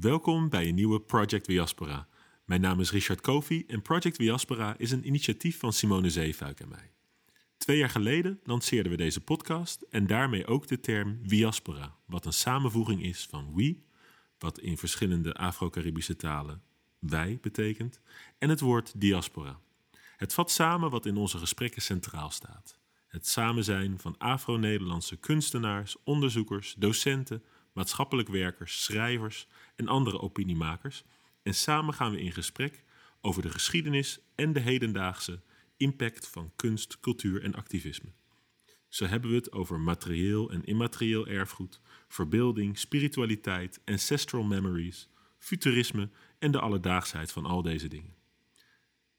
Welkom bij een nieuwe Project Diaspora. Mijn naam is Richard Kofi en Project Diaspora is een initiatief van Simone Zeefuik en mij. Twee jaar geleden lanceerden we deze podcast en daarmee ook de term Diaspora, wat een samenvoeging is van we, wat in verschillende Afro-Caribische talen wij betekent, en het woord diaspora. Het vat samen wat in onze gesprekken centraal staat. Het samen zijn van Afro-Nederlandse kunstenaars, onderzoekers, docenten, maatschappelijk werkers, schrijvers en andere opiniemakers. En samen gaan we in gesprek over de geschiedenis en de hedendaagse impact van kunst, cultuur en activisme. Zo hebben we het over materieel en immaterieel erfgoed, verbeelding, spiritualiteit, ancestral memories, futurisme en de alledaagsheid van al deze dingen.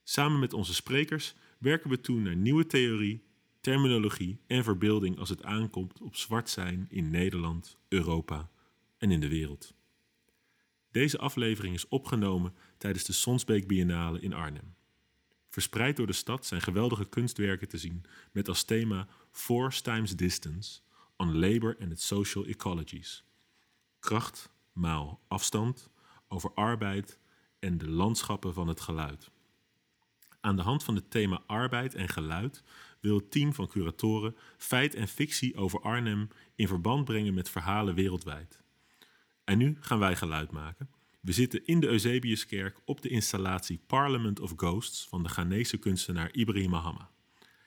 Samen met onze sprekers werken we toe naar nieuwe theorie, terminologie en verbeelding als het aankomt op zwart zijn in Nederland, Europa en in de wereld. Deze aflevering is opgenomen tijdens de Sonsbeek Biennale in Arnhem. Verspreid door de stad zijn geweldige kunstwerken te zien met als thema Force Times Distance on Labor and its Social Ecologies. Kracht, maal afstand, over arbeid en de landschappen van het geluid. Aan de hand van het thema arbeid en geluid wil het team van curatoren feit en fictie over Arnhem in verband brengen met verhalen wereldwijd. En nu gaan wij geluid maken. We zitten in de Eusebiuskerk op de installatie Parliament of Ghosts van de Ghanese kunstenaar Ibrahim Mahama.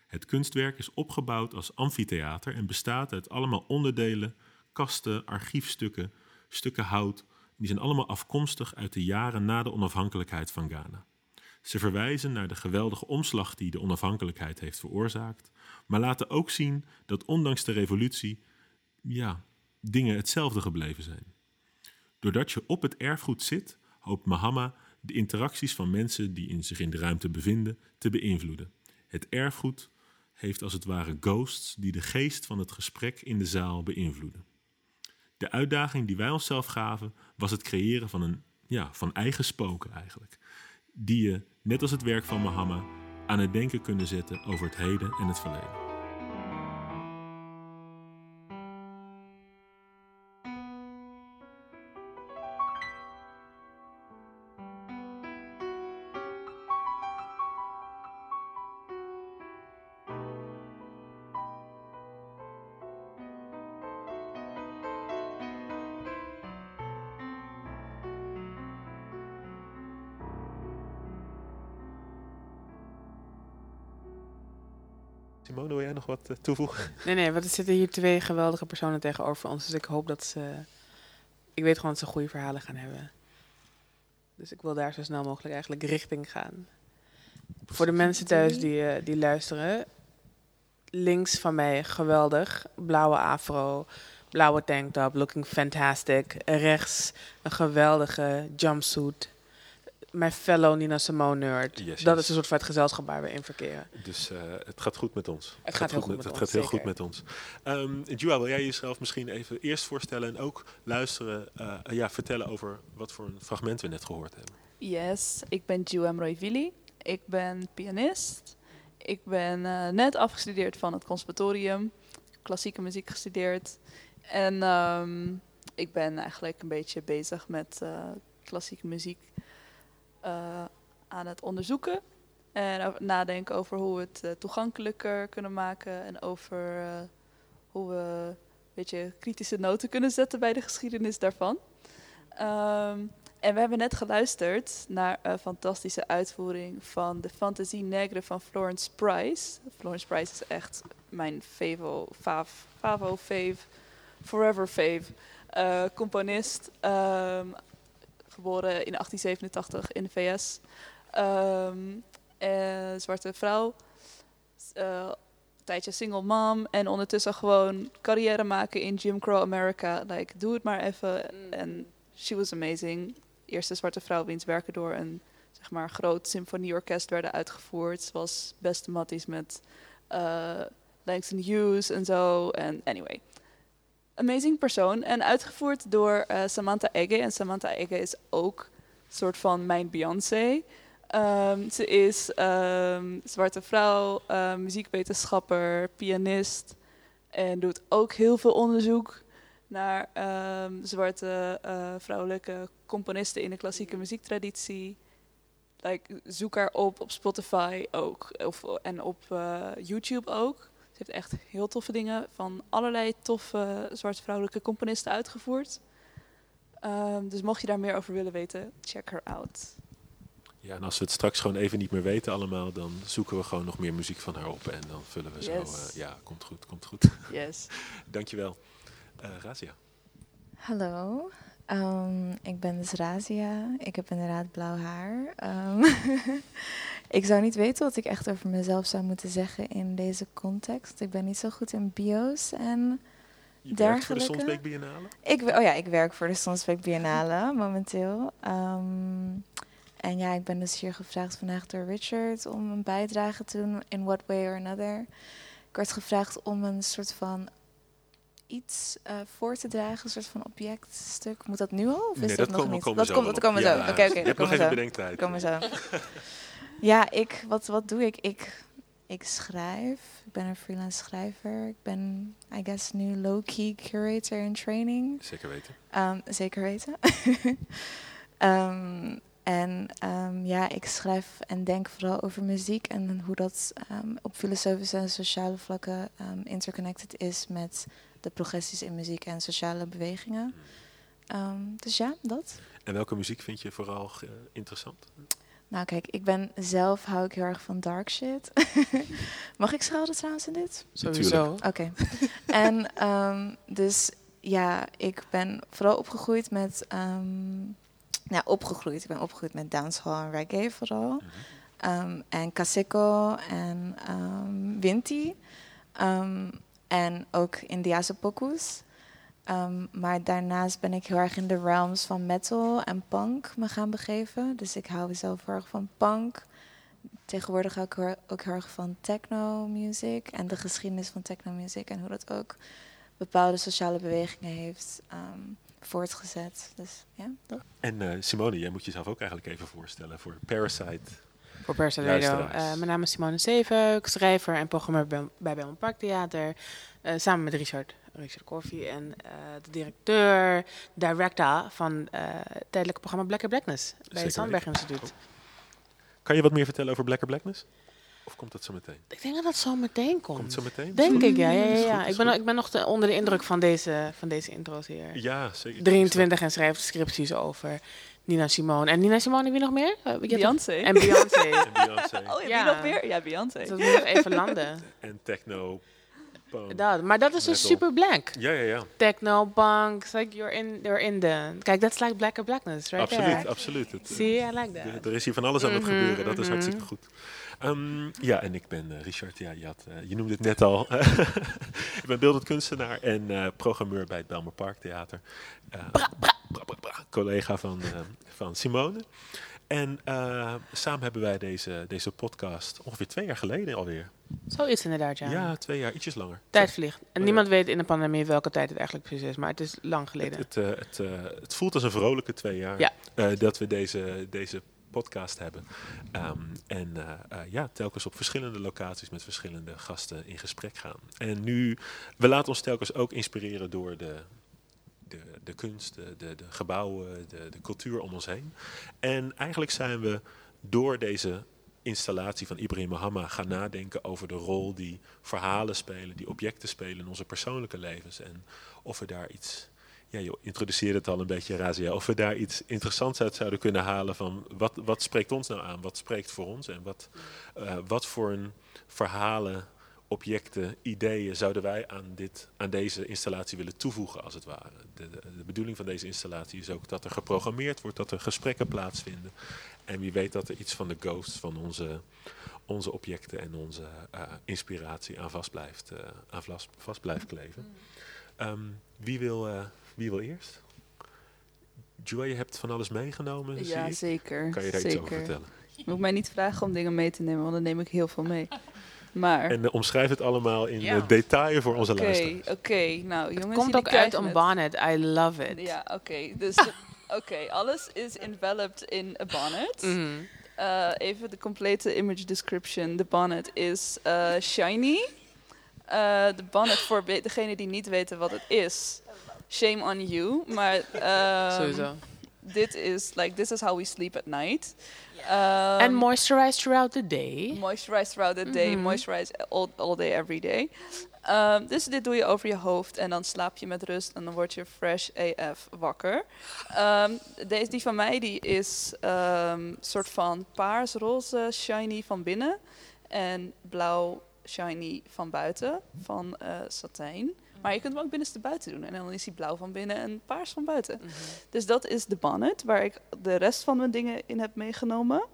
Het kunstwerk is opgebouwd als amfitheater en bestaat uit allemaal onderdelen, kasten, archiefstukken, stukken hout. Die zijn allemaal afkomstig uit de jaren na de onafhankelijkheid van Ghana. Ze verwijzen naar de geweldige omslag die de onafhankelijkheid heeft veroorzaakt, maar laten ook zien dat ondanks de revolutie, ja, dingen hetzelfde gebleven zijn. Doordat je op het erfgoed zit, hoopt Mahama de interacties van mensen die in zich in de ruimte bevinden te beïnvloeden. Het erfgoed heeft als het ware ghosts die de geest van het gesprek in de zaal beïnvloeden. De uitdaging die wij onszelf gaven was het creëren van een ja, van eigen spoken eigenlijk. Die je, net als het werk van Mahama, aan het denken kunnen zetten over het heden en het verleden. Simone, wil jij nog wat eh, toevoegen? Nee, nee, want er zitten hier twee geweldige personen tegenover ons. Dus ik hoop dat ze. Ik weet gewoon dat ze goede verhalen gaan hebben. Dus ik wil daar zo snel mogelijk eigenlijk richting gaan. Voor de mensen thuis die, eh, die luisteren. Links van mij, geweldig. Blauwe afro, blauwe tanktop, looking fantastic. Rechts, een geweldige jumpsuit mijn fellow Nina Simone nerd. dat is een soort van het gezelschap waar we in verkeren. Dus uh, het gaat goed met ons. Het, gaat, heel goed met, het ons. Het gaat heel goed met ons. Um, Jua, wil jij jezelf misschien even eerst voorstellen en ook luisteren, uh, ja, vertellen over wat voor een fragment we net gehoord hebben? Yes, ik ben Jua Mroivili. Ik ben pianist. Ik ben uh, net afgestudeerd van het conservatorium. Klassieke muziek gestudeerd. En um, ik ben eigenlijk een beetje bezig met klassieke muziek uh, aan het onderzoeken. En nadenken over hoe we het uh, toegankelijker kunnen maken. En over uh, hoe we een beetje kritische noten kunnen zetten bij de geschiedenis daarvan. Um, en we hebben net geluisterd naar een fantastische uitvoering van de Fantasie Negre van Florence Price. Florence Price is echt mijn favo, fav, favo fave, forever fave componist. Um, geboren in 1887 in de VS. Um, ehm, zwarte vrouw. Uh, een tijdje single mom. En ondertussen gewoon carrière maken in Jim Crow America. Like, doe het maar even. Mm. En she was amazing. Eerste zwarte vrouw wiens werken door een zeg maar, groot symfonieorkest werden uitgevoerd. Ze was beste matties met uh, Langston Hughes en zo. En anyway amazing persoon. En uitgevoerd door uh, Samantha Egge. En Samantha Egge is ook een soort van mijn Beyoncé. Um, ze is um, zwarte vrouw, uh, muziekwetenschapper, pianist. En doet ook heel veel onderzoek. naar ehm, zwarte eh, vrouwelijke componisten in de klassieke muziektraditie. Zoek haar op op Spotify ook. Of, en op eh, YouTube ook. Heeft echt heel toffe dingen van allerlei toffe zwarte vrouwelijke componisten uitgevoerd. Ehm, dus mocht je daar meer over willen weten, check her out. Ja, en als we het straks gewoon even niet meer weten allemaal, dan zoeken we gewoon nog meer muziek van haar op. En dan vullen we zo. Eh, ja, komt goed, komt goed. Yes. Dankjewel. Eh Razia. Hallo, Ehm, ik ben dus Razia. Ik heb inderdaad blauw haar. Ehm, ik zou niet weten wat ik echt over mezelf zou moeten zeggen in deze context. Ik ben niet zo goed in bio's en Je werkt voor de Dergelijke? Sonsbeek Biennale? Ik, we- oh ja, ik werk voor de Sonsbeek Biennale momenteel. Ehm, en ja, ik ben dus hier gevraagd vandaag door Richard om een bijdrage te doen in what way or another. Ik werd gevraagd om een soort van iets eh, voor te dragen, een soort van objectstuk. Moet dat nu al? Of is dat, dat nog niet? dat komt, dat komen zo. Oké, oké, Je dat hebt nog even bedenktijd. Komen zo. ja, ik, wat, wat doe ik? ik? Ik schrijf. Ik ben een freelance schrijver. Ik ben, I guess, nu low-key curator in training. Zeker weten. Ehm, zeker weten. Ehm, en ehm, ja, ik schrijf en denk vooral over muziek en hoe dat op filosofische en sociale vlakken interconnected is met de progressies in muziek en sociale bewegingen. Ehm, dus ja, dat. En welke muziek vind je vooral interessant? Nou kijk, ik ben zelf hou ik heel erg van dark shit. Mag ik schelden trouwens in dit? Sowieso. Oké. en ehm, dus ja, ik ben vooral opgegroeid met. ehm nou, opgegroeid. Ik ben opgegroeid met dancehall en reggae vooral. Mhm. Ehm, en Kaseko en ehm Winti. Ehm, en ook Indiase pokus. Ehm, maar daarnaast ben ik heel erg in de realms van metal en punk me gaan begeven. Dus ik hou zelf heel erg van punk. Tegenwoordig hou ik ook heel erg van techno music en de geschiedenis van techno music en hoe dat ook bepaalde sociale bewegingen heeft ehm, voortgezet. Dus ja. En eh, Simone, jij moet jezelf ook eigenlijk even voorstellen voor Parasite. Voor Radio. Luisteraars. Eh, mijn naam is Simone Zeefuik, schrijver en programmeur bij, bij Belmont Park Theater. Eh, samen met Richard, Richard Koffie en eh, de directeur, director van eh, het tijdelijke programma Black Blackness bij Zeker het Sandberg. Instituut. Kan je wat meer vertellen over Blacker Blackness? Of komt dat zo meteen? Ik denk dat dat zo meteen komt. Komt het zo meteen? Denk ik, ja. ja, ja, Is ja. goed, is ik, ben, goed. ik ben nog te- onder de indruk van deze, van deze intro's hier. Ja, zeker. 23 en schrijft scripties over Nina Simone. En Nina Simone, wie nog meer? Hebt- Beyoncé. En Beyoncé. En Beyoncé. Oh, ja, wie nog meer? Ja, Beyoncé. Dus dat moet nog even landen. En techno. Dat, maar dat is dus Metal. super black. Ja, ja, ja. Techno, punk, it's like you're in, you're in the... Kijk, that's like black blackness, right absoluut, there. absoluut. Het, See, I like er- that. er is hier van alles aan het Mhm, gebeuren. Dat is mhm. hartstikke goed. Ehm, ja, en ik ben eh, Richard. Ja, je, had, eh, je noemde het net al. ik ben beeldend kunstenaar en eh, programmeur bij het Belmer Park Theater. Eh, bra, bra, bra, collega van, eh, van Simone. En eh, samen hebben wij deze, deze podcast ongeveer twee jaar geleden alweer. Zoiets inderdaad, ja. Ja, twee jaar, ietsjes langer. Tijd vliegt. En Oh, niemand weet in de pandemie welke tijd het eigenlijk precies is, maar het is lang Het, geleden. het, eh, het, eh, het voelt als een vrolijke twee jaar Ja. dat we deze, deze podcast hebben. Ehm, en ja, telkens op verschillende locaties met verschillende gasten in gesprek gaan. En nu, we laten ons telkens ook inspireren door de, de, kunst, de, de, gebouwen, de, de cultuur om ons heen. En eigenlijk zijn we door deze installatie van Ibrahim Mohammed gaan nadenken over de rol die verhalen spelen, die objecten spelen in onze persoonlijke levens. En of we daar iets, ja, je introduceerde het al een beetje, Razia, of we daar iets interessants uit zouden kunnen halen van wat, wat spreekt ons nou aan, wat spreekt voor ons en wat, eh, wat voor een verhalen, objecten, ideeën zouden wij aan, dit, aan deze installatie willen toevoegen, als het ware. De, de, de bedoeling van deze installatie is ook dat er geprogrammeerd wordt, dat er gesprekken plaatsvinden. En wie weet dat er iets van de ghost van onze, onze objecten en onze eh, inspiratie aan vast blijft, eh, aan vast, vast blijft kleven. Ehm, wie, wil, eh, wie wil eerst? Joy, je hebt van alles meegenomen, zie Ja, ik. zeker. Kan je daar iets over zeker. vertellen? Je moet mij niet vragen om dingen mee te nemen, want dan neem ik heel veel mee. Maar, En eh, omschrijf het allemaal in Ja. eh, detail voor onze oké, luisteraars. oké. Nou, jongens, Het komt ook uit een bonnet. I love it. Ja, oké. Dus, oké, alles is enveloped in a bonnet. Mhm. Eh, even de complete image description. De bonnet is eh, shiny. Eh, de bonnet, voor degenen die niet weten wat het is, shame on you. Maar ehm, Sowieso. dit is, like, this is how we sleep at night. Ehm, En moisturize throughout the day. Moisturize throughout the day, Mhm. moisturize all, all day, every day. Ehm, dus dit doe je over je hoofd en dan slaap je met rust en dan word je fresh AF wakker. Ehm, deze die van mij die is een soort van paars-roze shiny van binnen en blauw shiny van buiten van eh, satijn. Maar je kunt hem ook binnenste buiten doen en dan is hij blauw van binnen en paars van buiten. Mhm. Dus dat is de bonnet, waar ik de rest van mijn dingen in heb meegenomen.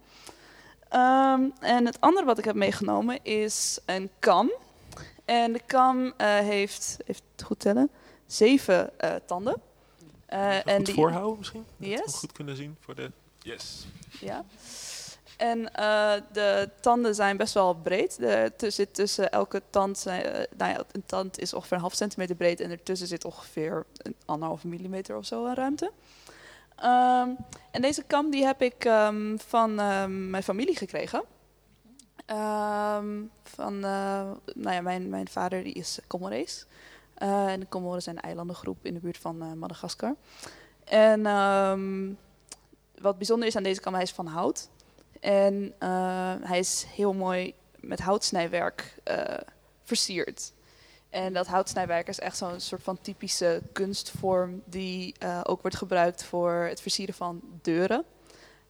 Ehm, en het andere wat ik heb meegenomen is een kam. En de kam eh, heeft, even goed tellen, zeven eh, tanden. Eh, en die, voorhouden misschien? Dat we Yes. goed kunnen zien voor de... Yes. Ja. En eh, de tanden zijn best wel breed. Zit tussen elke tand, eh, nou ja, een tand is ongeveer een half centimeter breed en ertussen zit ongeveer een anderhalve millimeter of zo aan ruimte. Ehm, en deze kam die heb ik ehm, van ehm, mijn familie gekregen. Van, eh, nou ja, mijn, mijn vader die is Comorees. En de Comoren zijn een eilandengroep in de buurt van Madagaskar. En wat bijzonder is aan deze kam, hij is van hout. En eh, hij is heel mooi met houtsnijwerk eh, versierd. En dat houtsnijwerk is echt zo'n soort van typische kunstvorm die eh, ook wordt gebruikt voor het versieren van deuren.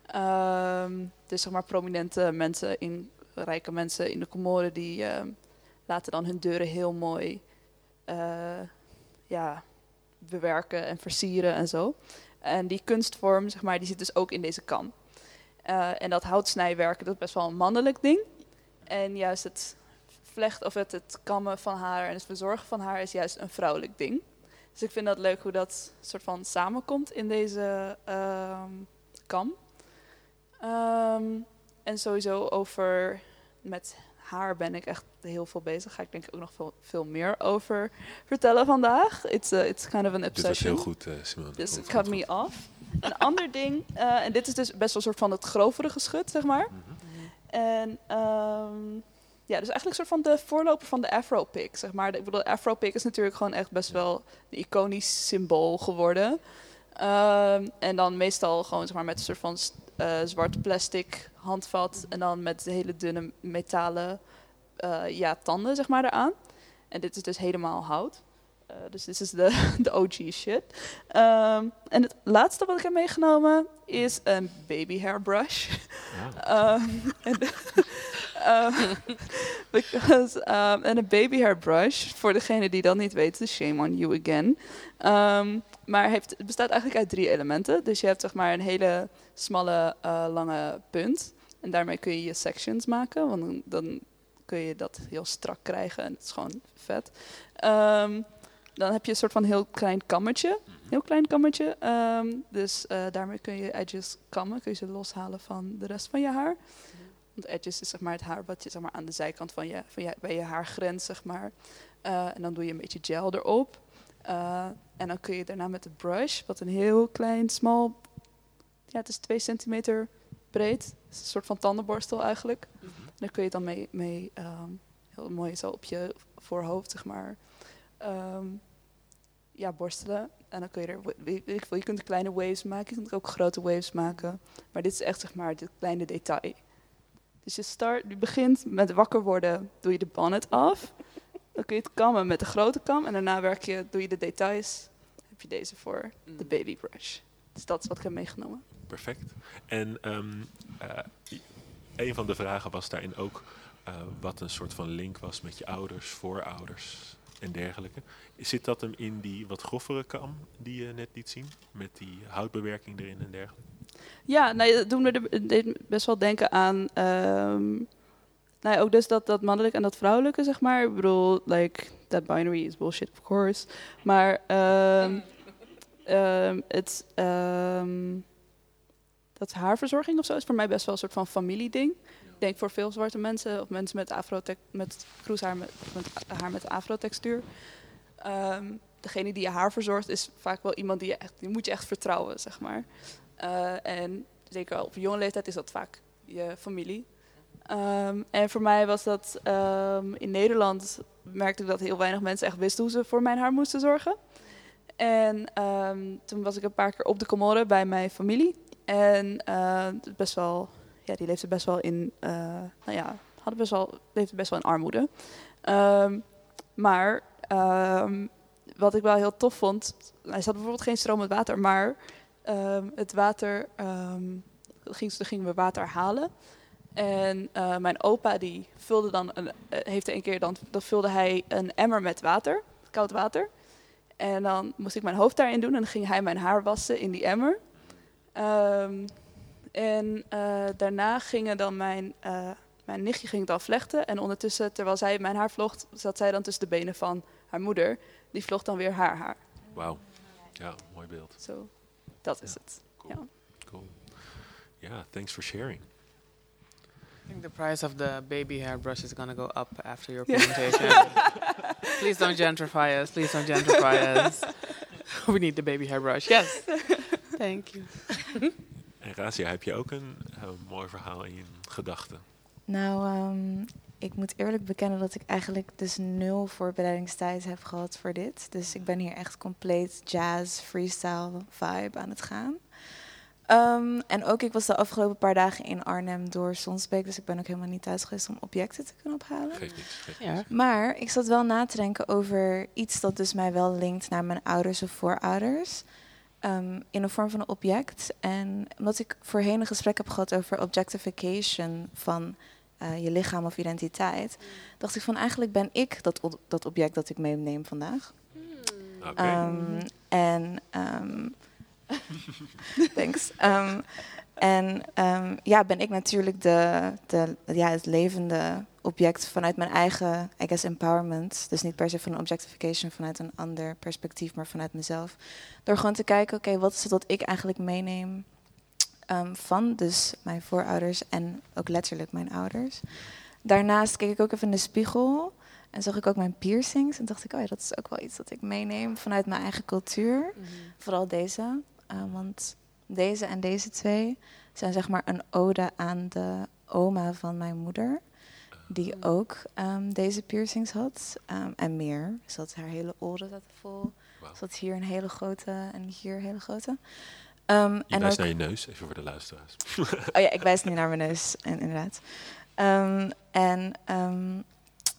Ehm, dus zeg maar prominente mensen, in, rijke mensen in de Comoren, die laten dan hun deuren heel mooi ja, bewerken en versieren en zo. En die kunstvorm, zeg maar, die zit dus ook in deze kam. Eh, en dat houtsnijwerken, dat is best wel een mannelijk ding. En juist het vlecht of het, het kammen van haar en het verzorgen van haar is juist een vrouwelijk ding. Dus ik vind dat leuk hoe dat soort van samenkomt in deze ehm, kam. Ehm, en sowieso over met haar ben ik echt heel veel bezig. Ga ik denk ik ook nog veel, veel meer over vertellen vandaag. It's, a, it's kind of an Dit was obsession. heel goed, eh Simone. Dus cut me off. Een ander ding, eh, en dit is dus best wel een soort van het grovere geschut, zeg maar. Mhm. En ehm, ja, dus eigenlijk een soort van de voorloper van de Afro-pick, zeg maar. De- Ik bedoel, Afro-pick is natuurlijk gewoon echt best wel een iconisch symbool geworden. Ehm, en dan meestal gewoon zeg maar, met een soort van eh, zwart plastic handvat en dan met hele dunne metalen eh, ja, tanden zeg maar eraan. En dit is dus helemaal hout. Eh, dus dit is de, de OG shit. Ehm, en het laatste wat ik heb meegenomen is een baby hairbrush. Ja. Um, en, um, because, en een baby hairbrush, voor degene die dat niet weten, shame on you again. Maar heeft, het bestaat eigenlijk uit drie elementen. Dus je hebt zeg maar een hele smalle, eh, lange punt. En daarmee kun je je sections maken, want dan, dan kun je dat heel strak krijgen en het is gewoon vet. Um, dan heb je een soort van heel klein kammetje. Heel klein kammetje. Ehm, dus eh, daarmee kun je edges kammen. Kun je ze loshalen van de rest van je haar. Want edges is zeg maar het haar wat je zeg maar, aan de zijkant van je, van je, bij je haargrens, zeg maar. Eh, en dan doe je een beetje gel erop. Eh, en dan kun je daarna met de brush, wat een heel klein, smal... Ja, het is 2 centimeter breed. Het is een soort van tandenborstel eigenlijk. Dan kun je het dan mee, mee ehm, heel mooi zo op je voorhoofd, zeg maar, ehm, ja, borstelen. En dan kun je er, weet ik veel, je kunt kleine waves maken, je kunt ook grote waves maken. Maar dit is echt, zeg maar, dit kleine detail. Dus je, start, je begint met wakker worden, doe je de bonnet af. Dan kun je het kammen met de grote kam. En daarna werk je, doe je de details. heb je deze voor de baby brush. Dus dat is wat ik heb meegenomen. Perfect. En ehm, eh, een van de vragen was daarin ook eh, wat een soort van link was met je ouders, voorouders en dergelijke. Zit dat hem in die wat groffere kam die je net liet zien? Met die houtbewerking erin en dergelijke? Ja, nou, dat doet me best wel denken aan. ehm, nou ook dus dat, dat mannelijke en dat vrouwelijke, zeg maar. Ik bedoel, like, that binary is bullshit, of course. Maar ehm, ehm, het, dat haarverzorging of zo is voor mij best wel een soort van familieding. Denk voor veel zwarte mensen of mensen met, afro met kroeshaar met, met haar met afrotextuur. Ehm degene die je haar verzorgt is vaak wel iemand die je echt, die moet je echt vertrouwen, zeg maar. Eh, en zeker op jonge leeftijd is dat vaak je familie. Ehm, en voor mij was dat ehm, in Nederland merkte ik dat heel weinig mensen echt wisten hoe ze voor mijn haar moesten zorgen. En toen was ik een paar keer op de Comoren bij mijn familie. En eh, best wel, ja, die leefde best wel in, eh, nou ja, hadden best wel, leefde best wel in armoede. Ehm, maar ehm, wat ik wel heel tof vond, hij zat bijvoorbeeld geen stroom met water, maar ehm, het water, ging, gingen we water halen. En eh, mijn opa die vulde dan, een, eh, heeft een keer dan, dan vulde hij een emmer met water, koud water. En dan moest ik mijn hoofd daarin doen en dan ging hij mijn haar wassen in die emmer. En eh, daarna gingen dan mijn, eh, mijn nichtje ging het dan vlechten. En ondertussen, terwijl zij mijn haar vlocht, zat zij dan tussen de benen van haar moeder. Die vlocht dan weer haar haar. Wauw. Ja, mooi beeld. Zo, dat is Ja. het. Cool. Ja. Cool. Ja, thanks for sharing. I think the price of the baby hairbrush is going to go up after your Yeah. presentation. Please don't gentrify us. Please don't gentrify us. We need the baby hairbrush. Yes. Thank you. En Razia, heb je ook een eh, mooi verhaal in je gedachten? Nou, ehm, ik moet eerlijk bekennen dat ik eigenlijk dus nul voorbereidingstijd heb gehad voor dit. Dus ik ben hier echt compleet jazz, freestyle vibe aan het gaan. Ehm, en ook, ik was de afgelopen paar dagen in Arnhem door Sonsbeek, dus ik ben ook helemaal niet thuis geweest om objecten te kunnen ophalen. Geef niks. Geef Ja. Maar ik zat wel na te denken over iets dat dus mij wel linkt naar mijn ouders of voorouders. Ehm, in de vorm van een object. En omdat ik voorheen een gesprek heb gehad over objectification van eh, je lichaam of identiteit, dacht ik van eigenlijk ben ik dat, dat object dat ik meeneem vandaag. Oké. Ehm, en ehm, thanks. Ehm, en ehm, ja, ben ik natuurlijk de, de, ja, het levende object vanuit mijn eigen, I guess, empowerment. Dus niet per se van een objectification vanuit een ander perspectief, maar vanuit mezelf. Door gewoon te kijken, oké, wat is het wat ik eigenlijk meeneem ehm, van dus mijn voorouders en ook letterlijk mijn ouders. Daarnaast keek ik ook even in de spiegel en zag ik ook mijn piercings. En dacht ik, oh ja, dat is ook wel iets dat ik meeneem vanuit mijn eigen cultuur. Vooral deze. eh, want deze en deze twee zijn zeg maar een ode aan de oma van mijn moeder. Die ook ehm, deze piercings had. Ehm, en meer. Ze had haar hele oren zaten vol. Ze had hier een hele grote en hier een hele grote. Ehm, Je en wijst ook, naar je neus, even voor de luisteraars. Oh ja, ik wijs nu naar mijn neus, en, inderdaad. En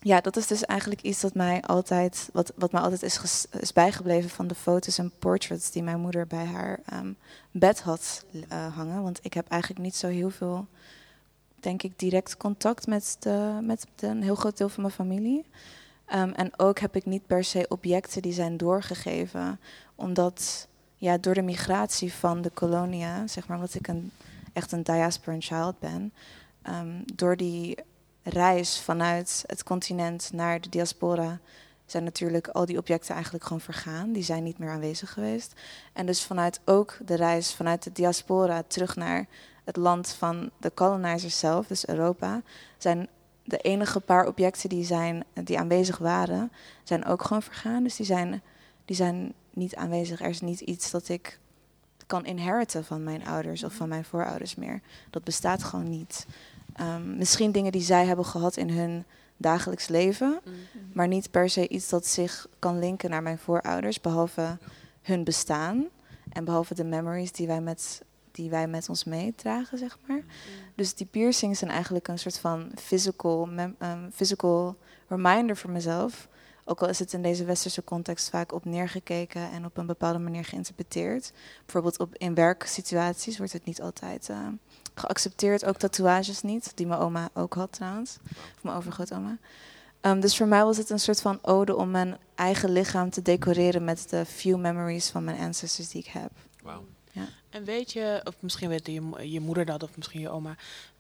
ja, dat is dus eigenlijk iets dat mij altijd, wat, wat mij altijd is, is bijgebleven van de foto's en portraits die mijn moeder bij haar ehm, bed had eh, hangen. Want ik heb eigenlijk niet zo heel veel, denk ik, direct contact met, de, met een heel groot deel van mijn familie. Ehm, en ook heb ik niet per se objecten die zijn doorgegeven, omdat ja, door de migratie van de kolonia, zeg maar, wat ik een, echt een diasporan child ben, ehm, door die reis vanuit het continent naar de diaspora zijn natuurlijk al die objecten eigenlijk gewoon vergaan. Die zijn niet meer aanwezig geweest. En dus vanuit ook de reis vanuit de diaspora terug naar het land van de colonizers zelf, dus Europa, zijn de enige paar objecten die, zijn, die aanwezig waren, zijn ook gewoon vergaan. Dus die zijn, die zijn niet aanwezig. Er is niet iets dat ik kan inheriten van mijn ouders of van mijn voorouders meer. Dat bestaat gewoon niet. Ehm, misschien dingen die zij hebben gehad in hun dagelijks leven, maar niet per se iets dat zich kan linken naar mijn voorouders, behalve hun bestaan en behalve de memories die wij met, die wij met ons meedragen, zeg maar. Dus die piercings zijn eigenlijk een soort van physical, ehm, physical reminder voor mezelf. Ook al is het in deze westerse context vaak op neergekeken en op een bepaalde manier geïnterpreteerd. Bijvoorbeeld op, in werksituaties wordt het niet altijd eh, geaccepteerd. Ook tatoeages niet, die mijn oma ook had trouwens. Of mijn overgrootoma. Ehm, dus voor mij was het een soort van ode om mijn eigen lichaam te decoreren met de few memories van mijn ancestors die ik heb. Wauw. En weet je, of misschien weet je, je moeder dat, of misschien je oma.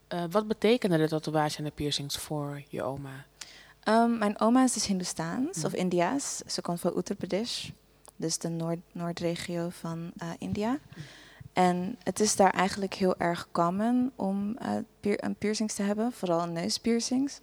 eh, wat betekenen de tatoeage en de piercings voor je oma? Ehm, mijn oma is dus Hindoestaans Mhm. of Indiaas. Ze komt van Uttar Pradesh, dus de noord noordregio van eh, India. En het is daar eigenlijk heel erg common om eh, een piercings te hebben, vooral neuspiercings.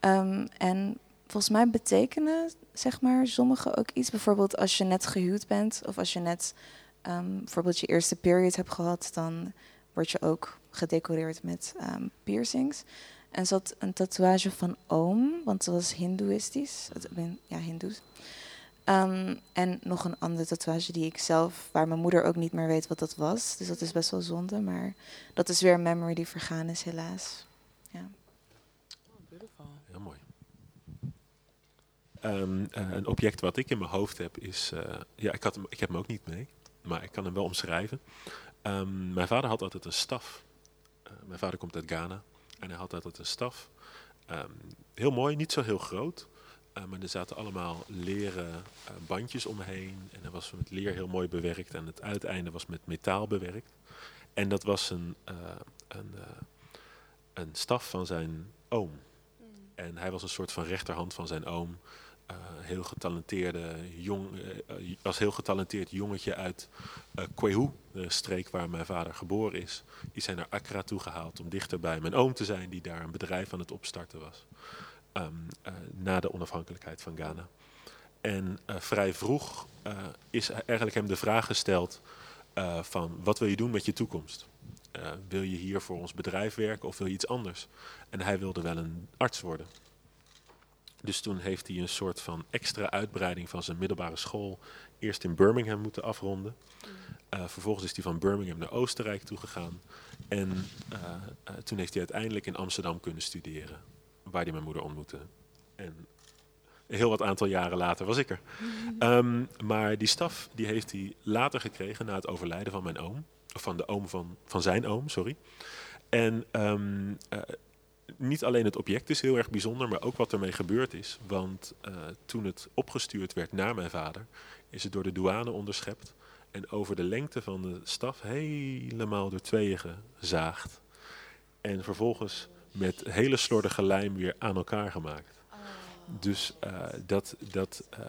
Ehm, en volgens mij betekenen, zeg maar, sommige ook iets. Bijvoorbeeld als je net gehuwd bent of als je net ehm, bijvoorbeeld je eerste period hebt gehad, dan word je ook gedecoreerd met ehm, piercings. En had een tatoeage van oom, want ze was hindoeïstisch. Ja, hindoes. Ehm, en nog een andere tatoeage die ik zelf, waar mijn moeder ook niet meer weet wat dat was. Dus dat is best wel zonde, maar dat is weer een memory die vergaan is, helaas. Ja. Heel mooi. Ehm, eh, een object wat ik in mijn hoofd heb is... eh, ja, ik, had ik heb hem ook niet mee, maar ik kan hem wel omschrijven. Ehm, mijn vader had altijd een staf. Eh, mijn vader komt uit Ghana en hij had altijd een staf. Heel mooi, niet zo heel groot. Eh, maar er zaten allemaal leren eh, bandjes omheen. En hij was met leer heel mooi bewerkt. En het uiteinde was met metaal bewerkt. En dat was een, eh, een, een staf van zijn oom. En hij was een soort van rechterhand van zijn oom. Heel getalenteerde jong, als heel getalenteerd jongetje uit uh, Kwehu, de streek waar mijn vader geboren is. Die zijn naar Accra toegehaald om dichter bij mijn oom te zijn, die daar een bedrijf aan het opstarten was. Ehm, eh, na de onafhankelijkheid van Ghana. En eh, vrij vroeg eh, is eigenlijk hem de vraag gesteld van wat wil je doen met je toekomst? Wil je hier voor ons bedrijf werken of wil je iets anders? En hij wilde wel een arts worden. Dus toen heeft hij een soort van extra uitbreiding van zijn middelbare school eerst in Birmingham moeten afronden. Eh, vervolgens is hij van Birmingham naar Oostenrijk toegegaan. En toen heeft hij uiteindelijk in Amsterdam kunnen studeren, waar hij mijn moeder ontmoette. En een heel wat aantal jaren later was ik er. Ehm, maar die staf die heeft hij later gekregen na het overlijden van mijn oom. Of van de oom van, van zijn oom, sorry. En ehm, eh, niet alleen het object is heel erg bijzonder, maar ook wat ermee gebeurd is. Want eh, toen het opgestuurd werd naar mijn vader, is het door de douane onderschept. En over de lengte van de staf helemaal door tweeën gezaagd. En vervolgens met hele slordige lijm weer aan elkaar gemaakt. Dus eh, dat, dat, eh,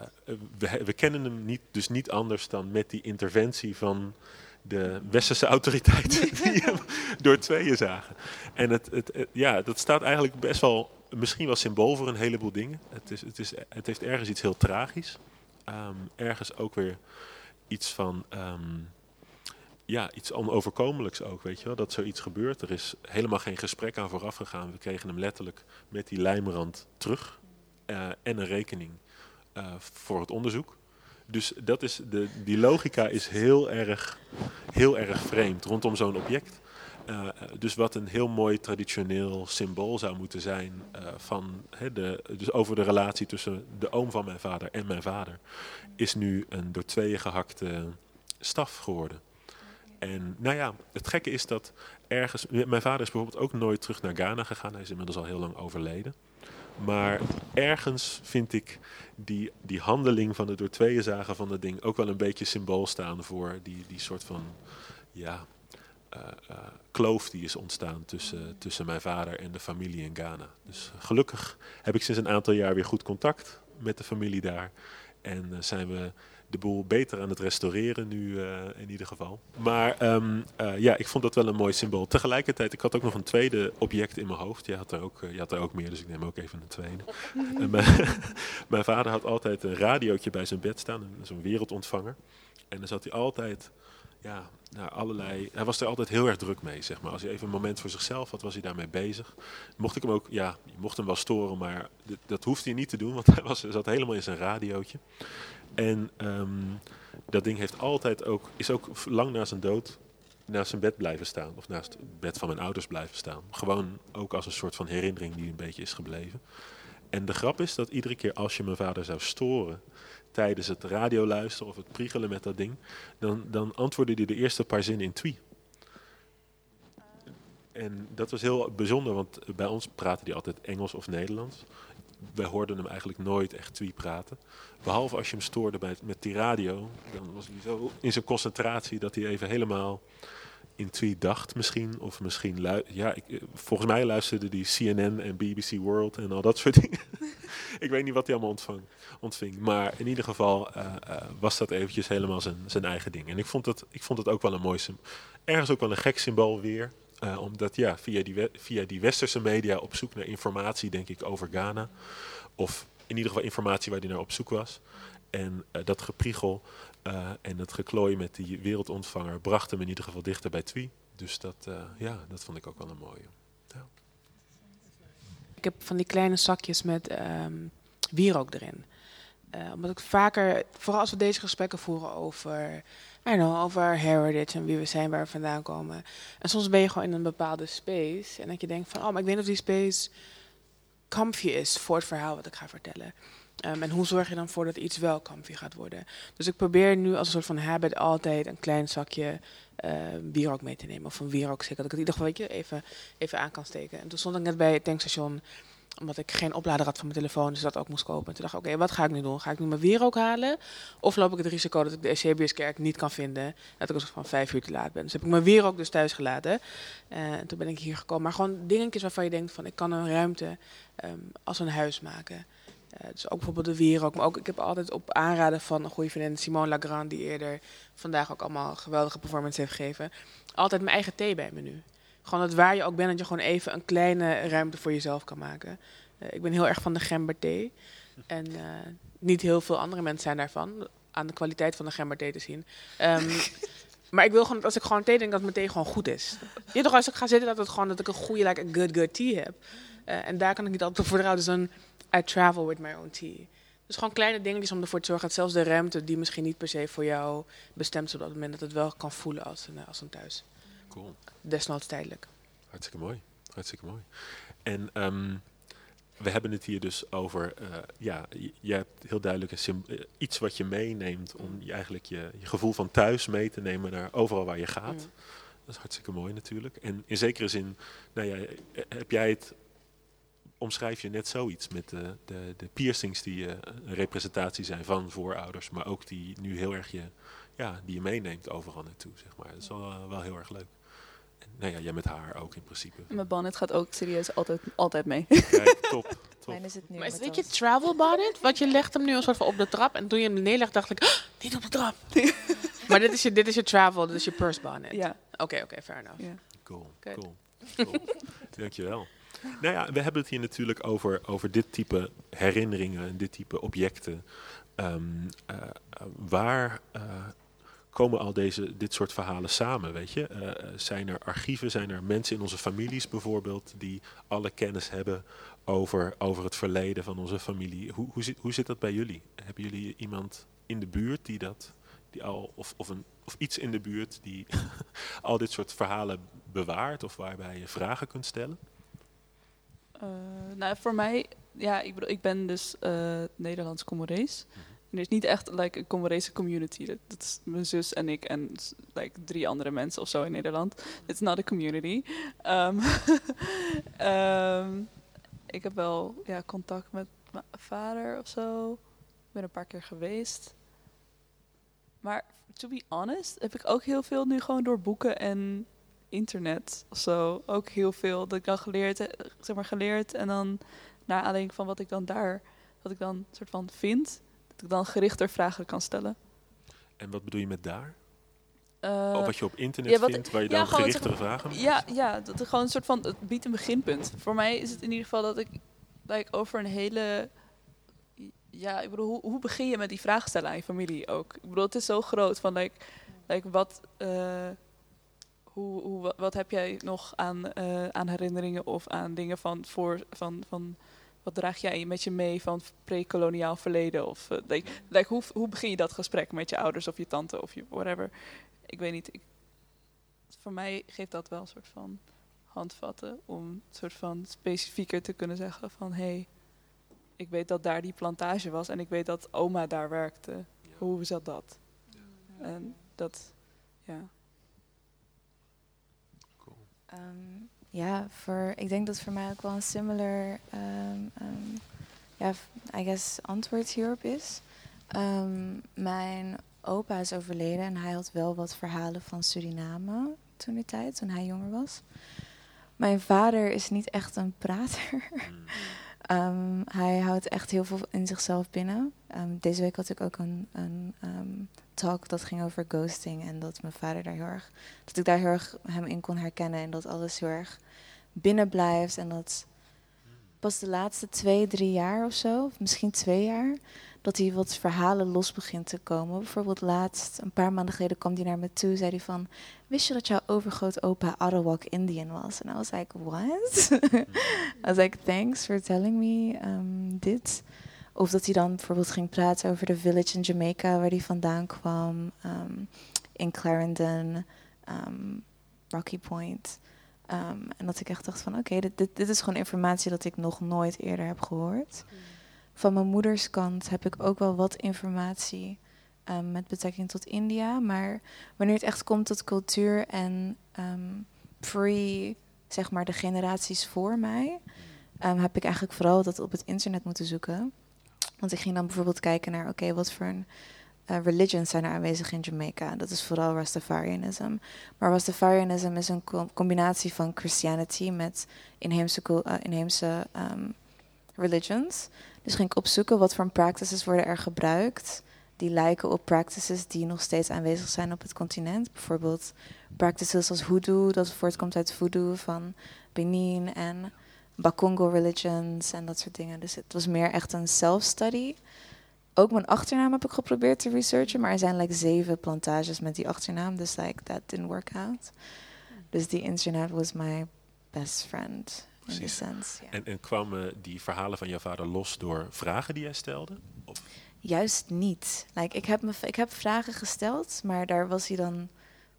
we, we kennen hem niet, dus niet anders dan met die interventie van de westerse autoriteiten die hem door tweeën zagen. En het, het, het- ja, dat staat eigenlijk best wel, misschien wel symbool voor een heleboel dingen. Het, is, het, is, het heeft ergens iets heel tragisch. Ehm, ergens ook weer iets van, ehm, ja, iets onoverkomelijks ook, weet je wel. Dat zoiets gebeurt. Er is helemaal geen gesprek aan vooraf gegaan. We kregen hem letterlijk met die lijmrand terug. eh, en een rekening eh, voor het onderzoek. Dus dat is de, die logica is heel erg, heel erg vreemd rondom zo'n object. Eh, dus wat een heel mooi traditioneel symbool zou moeten zijn van, de, dus over de relatie tussen de oom van mijn vader en mijn vader, is nu een door tweeën gehakte staf geworden. En nou ja, het gekke is dat ergens, mijn vader is bijvoorbeeld ook nooit terug naar Ghana gegaan, hij is inmiddels al heel lang overleden. Maar ergens vind ik die, die handeling van het door tweeën zagen van het ding ook wel een beetje symbool staan voor die, die soort van ja, eh, eh, kloof die is ontstaan tussen, tussen mijn vader en de familie in Ghana. Dus gelukkig heb ik sinds een aantal jaar weer goed contact met de familie daar. En eh, zijn we de boel beter aan het restaureren nu eh, in ieder geval. Maar ehm, eh, ja, ik vond dat wel een mooi symbool. Tegelijkertijd, ik had ook nog een tweede object in mijn hoofd. Je had er ook, eh, je had er ook meer, dus ik neem ook even een tweede. En mijn, mijn vader had altijd een radiootje bij zijn bed staan, zo'n wereldontvanger. En dan zat hij altijd, ja, naar allerlei... Hij was er altijd heel erg druk mee, zeg maar. Als hij even een moment voor zichzelf had, was hij daarmee bezig. Mocht ik hem ook, ja, je mocht hem wel storen, maar dat hoefde hij niet te doen, want hij, was, zat helemaal in zijn radiootje. En ehm, dat ding heeft altijd ook, is ook lang na zijn dood naast zijn bed blijven staan. Of naast het bed van mijn ouders blijven staan. Gewoon ook als een soort van herinnering die een beetje is gebleven. En de grap is dat iedere keer als je mijn vader zou storen tijdens het radioluisteren of het priegelen met dat ding, dan, dan antwoordde hij de eerste paar zinnen in twee. En dat was heel bijzonder, want bij ons praatte hij altijd Engels of Nederlands. Wij hoorden hem eigenlijk nooit echt twee praten. Behalve als je hem stoorde bij, met die radio, dan was hij zo in zijn concentratie dat hij even helemaal in twee dacht misschien. Of misschien, ja, ik, eh, volgens mij luisterde hij CNN en BBC World en al dat soort dingen. ik weet niet wat hij allemaal ontvang, ontving. Maar in ieder geval eh, eh, was dat eventjes helemaal zijn, zijn eigen ding. En ik vond, het, ik vond ook wel een mooi. Ergens ook wel een gek symbool weer. Eh, omdat ja, via die, via die westerse media op zoek naar informatie, denk ik, over Ghana. Of in ieder geval informatie waar hij naar op zoek was. En eh, dat gepriegel eh, en het geklooi met die wereldontvanger bracht hem in ieder geval dichter bij Twee. Dus dat, ja, dat vond ik ook wel een mooie. Ik heb van die kleine zakjes met ehm wierook erin. Omdat ik vaker, vooral als we deze gesprekken voeren over, I know, over heritage en wie we zijn, waar we vandaan komen. En soms ben je gewoon in een bepaalde space en dat je denkt van, oh, maar ik weet niet of die space comfy is voor het verhaal wat ik ga vertellen. Um, en hoe zorg je dan voor dat iets wel comfy gaat worden? Dus ik probeer nu als een soort van habit altijd een klein zakje uh, wierook mee te nemen. Of een wierookstick, dat ik het in ieder geval weet je, even, even aan kan steken. En toen stond ik net bij het tankstation omdat ik geen oplader had van mijn telefoon, dus dat ook moest kopen. En toen dacht ik, oké, wat ga ik nu doen? Ga ik nu mijn wierook halen? Of loop ik het risico dat ik de Eusebiuskerk niet kan vinden? Dat ik van vijf uur te laat ben. Dus heb ik mijn wierook dus thuis gelaten. Uh, en toen ben ik hier gekomen. Maar gewoon dingetjes waarvan je denkt van, ik kan een ruimte um, als een huis maken. Uh, dus ook bijvoorbeeld de wierook. Maar ook, ik heb altijd op aanraden van een goede vriendin, Simone Lagrand, die eerder vandaag ook allemaal geweldige performance heeft gegeven, altijd mijn eigen thee bij me nu. Gewoon dat waar je ook bent, dat je gewoon even een kleine ruimte voor jezelf kan maken. Uh, ik ben heel erg van de gemberthee. En uh, niet heel veel andere mensen zijn daarvan. Aan de kwaliteit van de gemberthee te zien. Um, maar ik wil gewoon, als ik gewoon thee drink, dat mijn thee gewoon goed is. Je toch, als ik ga zitten, dat, het gewoon, dat ik een goede, like, a good, good tea heb. Uh, en daar kan ik niet altijd voor vertrouwen. Dus dan, I travel with my own tea. Dus gewoon kleine dingetjes om ervoor te zorgen dat zelfs de ruimte die misschien niet per se voor jou bestemd is op dat moment, dat het wel kan voelen als een, als een thuis. Cool. Desnoods tijdelijk. Hartstikke mooi. Hartstikke mooi. En um, we hebben het hier dus over, uh, ja, je hebt heel duidelijk een uh, iets wat je meeneemt om je eigenlijk je, je, gevoel van thuis mee te nemen naar overal waar je gaat. Mm. Dat is hartstikke mooi natuurlijk. En in zekere zin, nou ja, heb jij het omschrijf je net zoiets met de, de, de piercings die uh, een representatie zijn van voorouders, maar ook die nu heel erg je, ja, die je meeneemt overal naartoe, zeg maar. Dat is wel, wel heel erg leuk. Nou ja, jij met haar ook in principe. En mijn bonnet gaat ook serieus altijd, altijd mee. Kijk, top. top. Is het nu maar is dit je travel bonnet? Want je legt hem nu een soort van op de trap en toen je hem neerlegt dacht ik, oh, niet op de trap. maar dit is, je, dit is je travel, dit is je purse bonnet. Ja. Oké, okay, oké, okay, fair enough. Yeah. Cool, Good. cool. cool. Dankjewel. Nou ja, we hebben het hier natuurlijk over, over dit type herinneringen en dit type objecten. Um, uh, uh, waar uh, komen al deze, dit soort verhalen samen, weet je? zijn er archieven, zijn er mensen in onze families bijvoorbeeld die alle kennis hebben over, over het verleden van onze familie? Hoe, hoe, zit, hoe zit dat bij jullie? Hebben jullie iemand in de buurt die dat, die al, of, of, een, of iets in de buurt die al dit soort verhalen bewaart of waarbij je vragen kunt stellen? Uh, nou, voor mij, ja, ik, bedoel, ik ben dus uh, Nederlands Comorees. Mm -hmm. Er is niet echt like, een Comorese community. Dat, is mijn zus en ik en like, drie andere mensen of zo in Nederland. It's not a community. Um, um, ik heb wel ja, contact met mijn vader of zo. Ik ben een paar keer geweest. Maar to be honest, heb ik ook heel veel nu gewoon door boeken en internet of zo ook heel veel dat ik dan geleerd, zeg maar geleerd en dan naar aanleiding van wat ik dan daar, wat ik dan soort van vind, dat ik dan gerichter vragen kan stellen. En wat bedoel je met daar? Uh, of wat je op internet ja, wat, vindt, waar je dan gerichtere vragen? Ja, ja, dat er gewoon een soort van, het biedt een beginpunt. Voor mij is het in ieder geval dat ik like, over een hele ja, ik bedoel, hoe, hoe begin je met die vraag stellen aan je familie ook? Ik bedoel, het is zo groot van, like, like wat, uh, hoe, hoe, wat heb jij nog aan, uh, aan herinneringen of aan dingen van, voor, van, van wat draag jij met je mee van pre-koloniaal verleden? Of uh, like, like, hoe, hoe begin je dat gesprek met je ouders of je tante of je whatever? Ik weet niet. Ik, voor mij geeft dat wel een soort van handvatten om een soort van specifieker te kunnen zeggen van hé, hey, ik weet dat daar die plantage was en ik weet dat oma daar werkte. Ja. Hoe zat dat? Ja. En dat, ja. Um, ja, voor, ik denk dat voor mij ook wel een similar, um, um, ja, I guess, antwoord hierop is. mijn opa is overleden en hij had wel wat verhalen van Suriname toen de tijd, toen hij jonger was. Mijn vader is niet echt een prater. Um, hij houdt echt heel veel in zichzelf binnen. Um, deze week had ik ook een, een talk dat ging over ghosting. En dat mijn vader daar heel erg. Dat ik daar heel erg hem in kon herkennen. En dat alles heel erg binnen blijft. En dat pas de laatste twee, drie jaar of zo, of misschien twee jaar, dat hij wat verhalen los begint te komen. Bijvoorbeeld laatst, een paar maanden geleden, kwam hij naar me toe. Zei hij van, wist je dat jouw overgrootopa Arawak Indian was? En I was like, what? I was like, thanks for telling me um, dit. Of dat hij dan bijvoorbeeld ging praten over de village in Jamaica waar hij vandaan kwam. ehm, in Clarendon, ehm, Rocky Point. Ehm, en dat ik echt dacht van oké, dit, dit, dit is gewoon informatie dat ik nog nooit eerder heb gehoord. Van mijn moeders kant heb ik ook wel wat informatie ehm, met betrekking tot India. Maar wanneer het echt komt tot cultuur en ehm, pre, zeg maar, de generaties voor mij, heb ik eigenlijk vooral dat op het internet moeten zoeken. Want ik ging dan bijvoorbeeld kijken naar, oké, wat voor een eh, religions zijn er aanwezig in Jamaica? Dat is vooral Rastafarianism. Maar Rastafarianism is een co- combinatie van Christianity met inheemse, eh, inheemse ehm, religions. Dus ging ik opzoeken wat voor practices worden er gebruikt. Die lijken op practices die nog steeds aanwezig zijn op het continent. Bijvoorbeeld practices als hoodoo, dat voortkomt uit voodoo van Benin en Bakongo religions en dat soort dingen. Dus het was meer echt een self-study. Ook mijn achternaam heb ik geprobeerd te researchen, maar er zijn like zeven plantages met die achternaam, dus like that didn't work out. Dus die internet was my best friend in the sense. En, en kwamen die verhalen van jouw vader los door vragen die jij stelde? Of, Juist niet. Like, ik, heb me, ik heb vragen gesteld, maar daar was hij dan